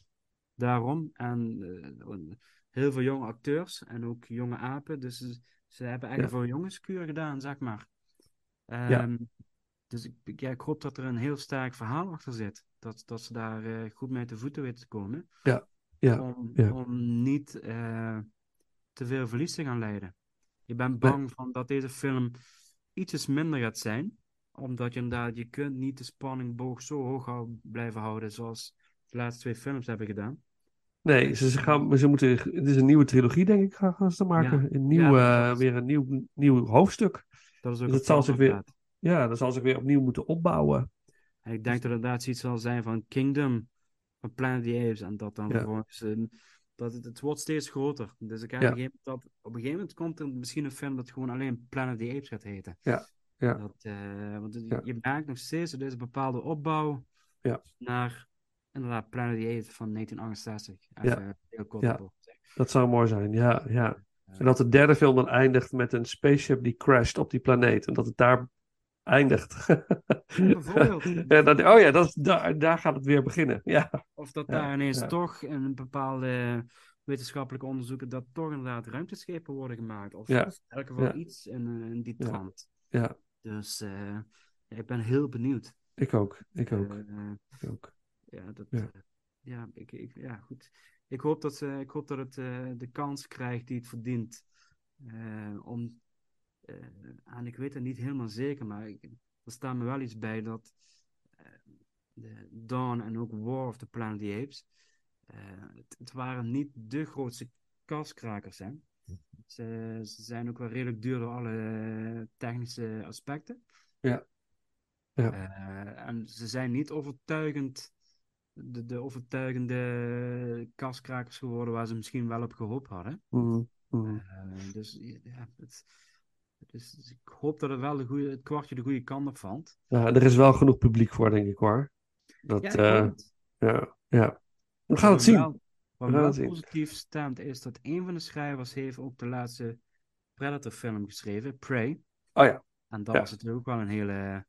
Daarom. En eh, heel veel jonge acteurs en ook jonge apen. Dus ze, hebben eigenlijk voor jongenskuur gedaan, zeg maar. Ehm, Dus ik, ja, ik hoop dat er een heel sterk verhaal achter zit. Dat, dat ze daar eh, goed mee te voeten weten te komen. Ja, ja, om, ja. om niet eh, te veel verlies te gaan leiden. Je bent bang van dat deze film ietsjes minder gaat zijn. Omdat je inderdaad, je kunt niet de spanningboog zo hoog blijven houden zoals de laatste twee films hebben gedaan. Nee, ze, gaan, ze moeten, het is een nieuwe trilogie, denk ik, gaan gaan ze maken. Ja. Een nieuw, Ja, eh, weer een nieuw, nieuw hoofdstuk. Dat is ook Dus het zal zich weer. Ja, dat zal zich weer opnieuw moeten opbouwen. En ik denk dat het inderdaad iets zal zijn van Kingdom, van Planet of the Apes. En dat dan Ja. vervolgens, dat het, het wordt steeds groter. Dus ik heb Ja. op, een gegeven moment dat, op een gegeven moment komt er misschien een film dat gewoon alleen Planet of the Apes gaat heten. Ja, ja. Dat, eh, want Ja. je merkt nog steeds, is een bepaalde opbouw Ja. naar inderdaad Planet of the Apes van 1968. Ja. Heel kort Ja. Dat zou mooi zijn, ja, ja. En dat de derde film dan eindigt met een spaceship die crasht op die planeet. En dat het daar eindigt. Bijvoorbeeld. ja, dat, oh ja, dat, is- daar, daar gaat het weer beginnen. Ja, Of dat daar ineens toch een bepaalde wetenschappelijke onderzoeken, dat toch inderdaad ruimteschepen worden gemaakt. Of, in elk geval iets in, eh, in die trant. ja, Dus eh, ik ben heel benieuwd. ik ook. Ik ook. Eh, Ik ook. ja, dat, Ja. ja. ik, ik, ja, goed. Ik hoop dat, ze, ik hoop dat het de kans krijgt die het verdient. Om, en ik weet het niet helemaal zeker, maar ik, er staat me wel iets bij dat eh, de Dawn en ook War of the Planet of the Apes, eh, het, het waren niet de grootste kaskrakers. Hè? Ze, ze zijn ook wel redelijk duur door alle eh, technische aspecten. Ja. Ja. Eh, en ze zijn niet overtuigend, de, de overtuigende kaskrakers geworden waar ze misschien wel op gehoopt hadden. Mhm. Eh, dus ja, het, dus, dus ik hoop dat het wel de goede, het kwartje de goede kant op valt. Ja, er is wel genoeg publiek voor, denk ik hoor. Dat, Ja, eh, ja, ja. We gaan het zien. Wel, wat wel zien. positief stemt is dat een van de schrijvers heeft ook de laatste Predator film geschreven, Prey. Oh ja, En dat Ja. was natuurlijk ook wel een hele...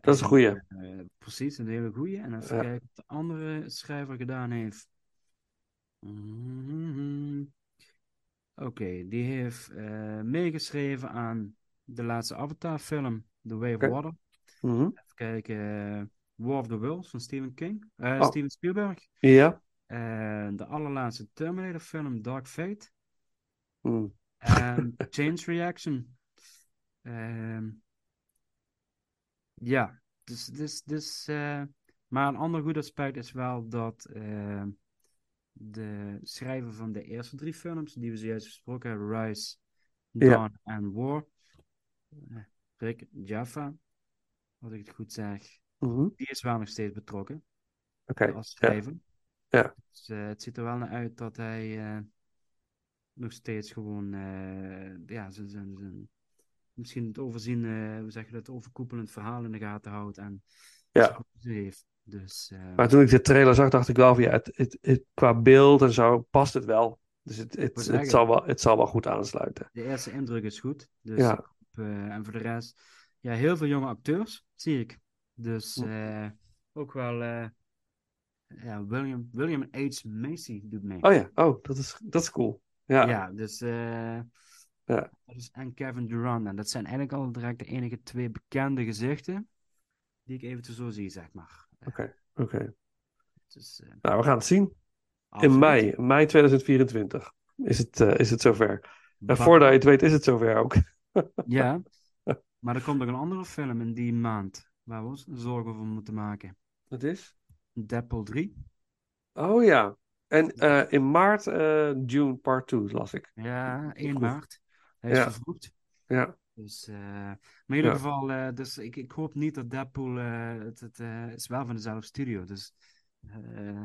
dat is een goeie. eh, precies, een hele goeie. En even Ja. kijken wat de andere schrijver gedaan heeft. Mhm. Oké, die heeft eh, meegeschreven aan de laatste Avatar film, The Way of. Water. Mhm. Even kijken, eh, War of the Worlds van Stephen King. eh, Oh. Steven Spielberg. Ja. Eh, de allerlaatste Terminator film, Dark Fate. Mhm. En Change Reaction. Ehm, ja, dus, dus, dus maar een ander goed aspect is wel dat de schrijver van de eerste drie films, die we zojuist besproken hebben, Rise. Dawn en War, eh, Rick Jaffa, als ik het goed zeg, Mhm. Die is wel nog steeds betrokken als schrijver. Ja. Dus, eh, het ziet er wel naar uit dat hij eh, nog steeds gewoon, ja, zijn, zijn, zijn, misschien het overzien, hoe zeg je dat, overkoepelend verhaal in de gaten houdt en Ja. heeft. Dus, eh, Maar toen ik de trailer zag, dacht ik wel van ja, het, het, het- qua beeld en zo past het wel. Dus het, het, het, zal, wel, het zal wel goed aansluiten. de eerste indruk is goed. Dus, Ja. eh, en voor de rest, ja, heel veel jonge acteurs, zie ik. Dus eh, ook wel, eh, ja, William, William H. Macy doet mee. Oh ja, oh, dat is, dat is cool. Ja, Ja, dus. Ja. en Kevin Durant. En dat zijn eigenlijk al direct de enige twee bekende gezichten. die ik eventueel zo zie, zeg maar. Oké. oké. Dus, Nou, we gaan het zien. In mei, mei 2024 is het, eh, is het zover. En voordat je het weet, is het zover ook. Ja, maar er komt nog een andere film in die maand. Waar we ons zorgen over moeten maken. Het is? Deadpool 3. Oh ja. En eh, in maart, June Part 2, las ik. Ja, 1 Goed. maart. Hij is Ja. vervroegd. Ja. Dus, eh, maar in ieder Ja. geval, eh, dus ik, ik hoop niet dat Deadpool, eh, het, het is wel van dezelfde studio, dus eh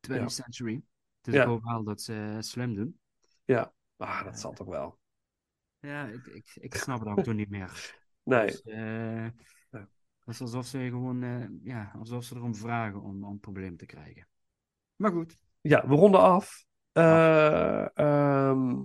20th Ja. Century. Dus Ja. ik hoop wel dat ze slim doen. Ja. Ah, dat zal toch wel. Ja, ik, ik, ik snap het af en toe niet meer. Nee. Dus. Het is alsof ze gewoon, ja, alsof ze erom vragen om, om problemen te krijgen. Maar goed. Ja, we ronden af. Eh, ehm,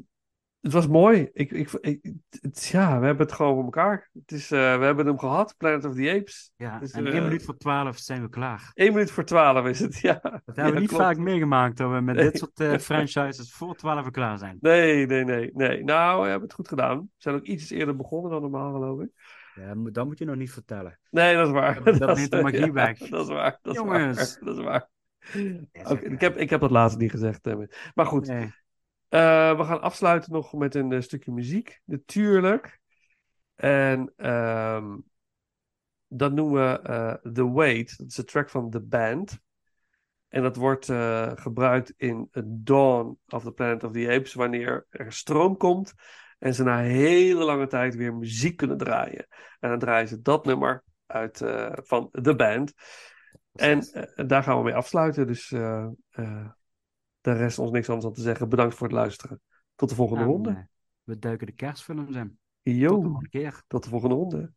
het was mooi. Ik, ik, ik- het, ja, we hebben het gewoon voor elkaar. Het is, eh, we hebben hem gehad, Planet of the Apes. Ja, Dus, en eh, één minuut voor twaalf zijn we klaar. 1 minuut voor 12 is het, ja. Dat hebben we niet vaak meegemaakt, dat we met dit soort eh, franchises voor twaalf klaar zijn. Nee, nee, nee, nee. Nou, we hebben het goed gedaan. We zijn ook iets eerder begonnen dan normaal, geloof ik. Ja, moet- dat moet je nog niet vertellen. Nee, dat is waar. Dat- dat is- neemt de magie ja, weg. Dat is waar. Dat is Jongens. waar. Dat is waar. Ja, ik, heb, ik heb dat laatst niet gezegd. Maar goed, Nee. Eh, we gaan afsluiten nog met een eh, stukje muziek, natuurlijk. En ehm, dat noemen we eh, The Wait. Dat is een track van The Band. En dat wordt gebruikt in Dawn of the Planet of the Apes, wanneer er stroom komt en ze na hele lange tijd weer muziek kunnen draaien. En dan draaien ze dat nummer uit van The Band. En daar gaan we mee afsluiten. Dus daar rest ons niks anders dan te zeggen. Bedankt voor het luisteren. Tot de volgende ronde. we duiken de kerstfilms in. Yo, Tot de volgende keer. tot de volgende ronde.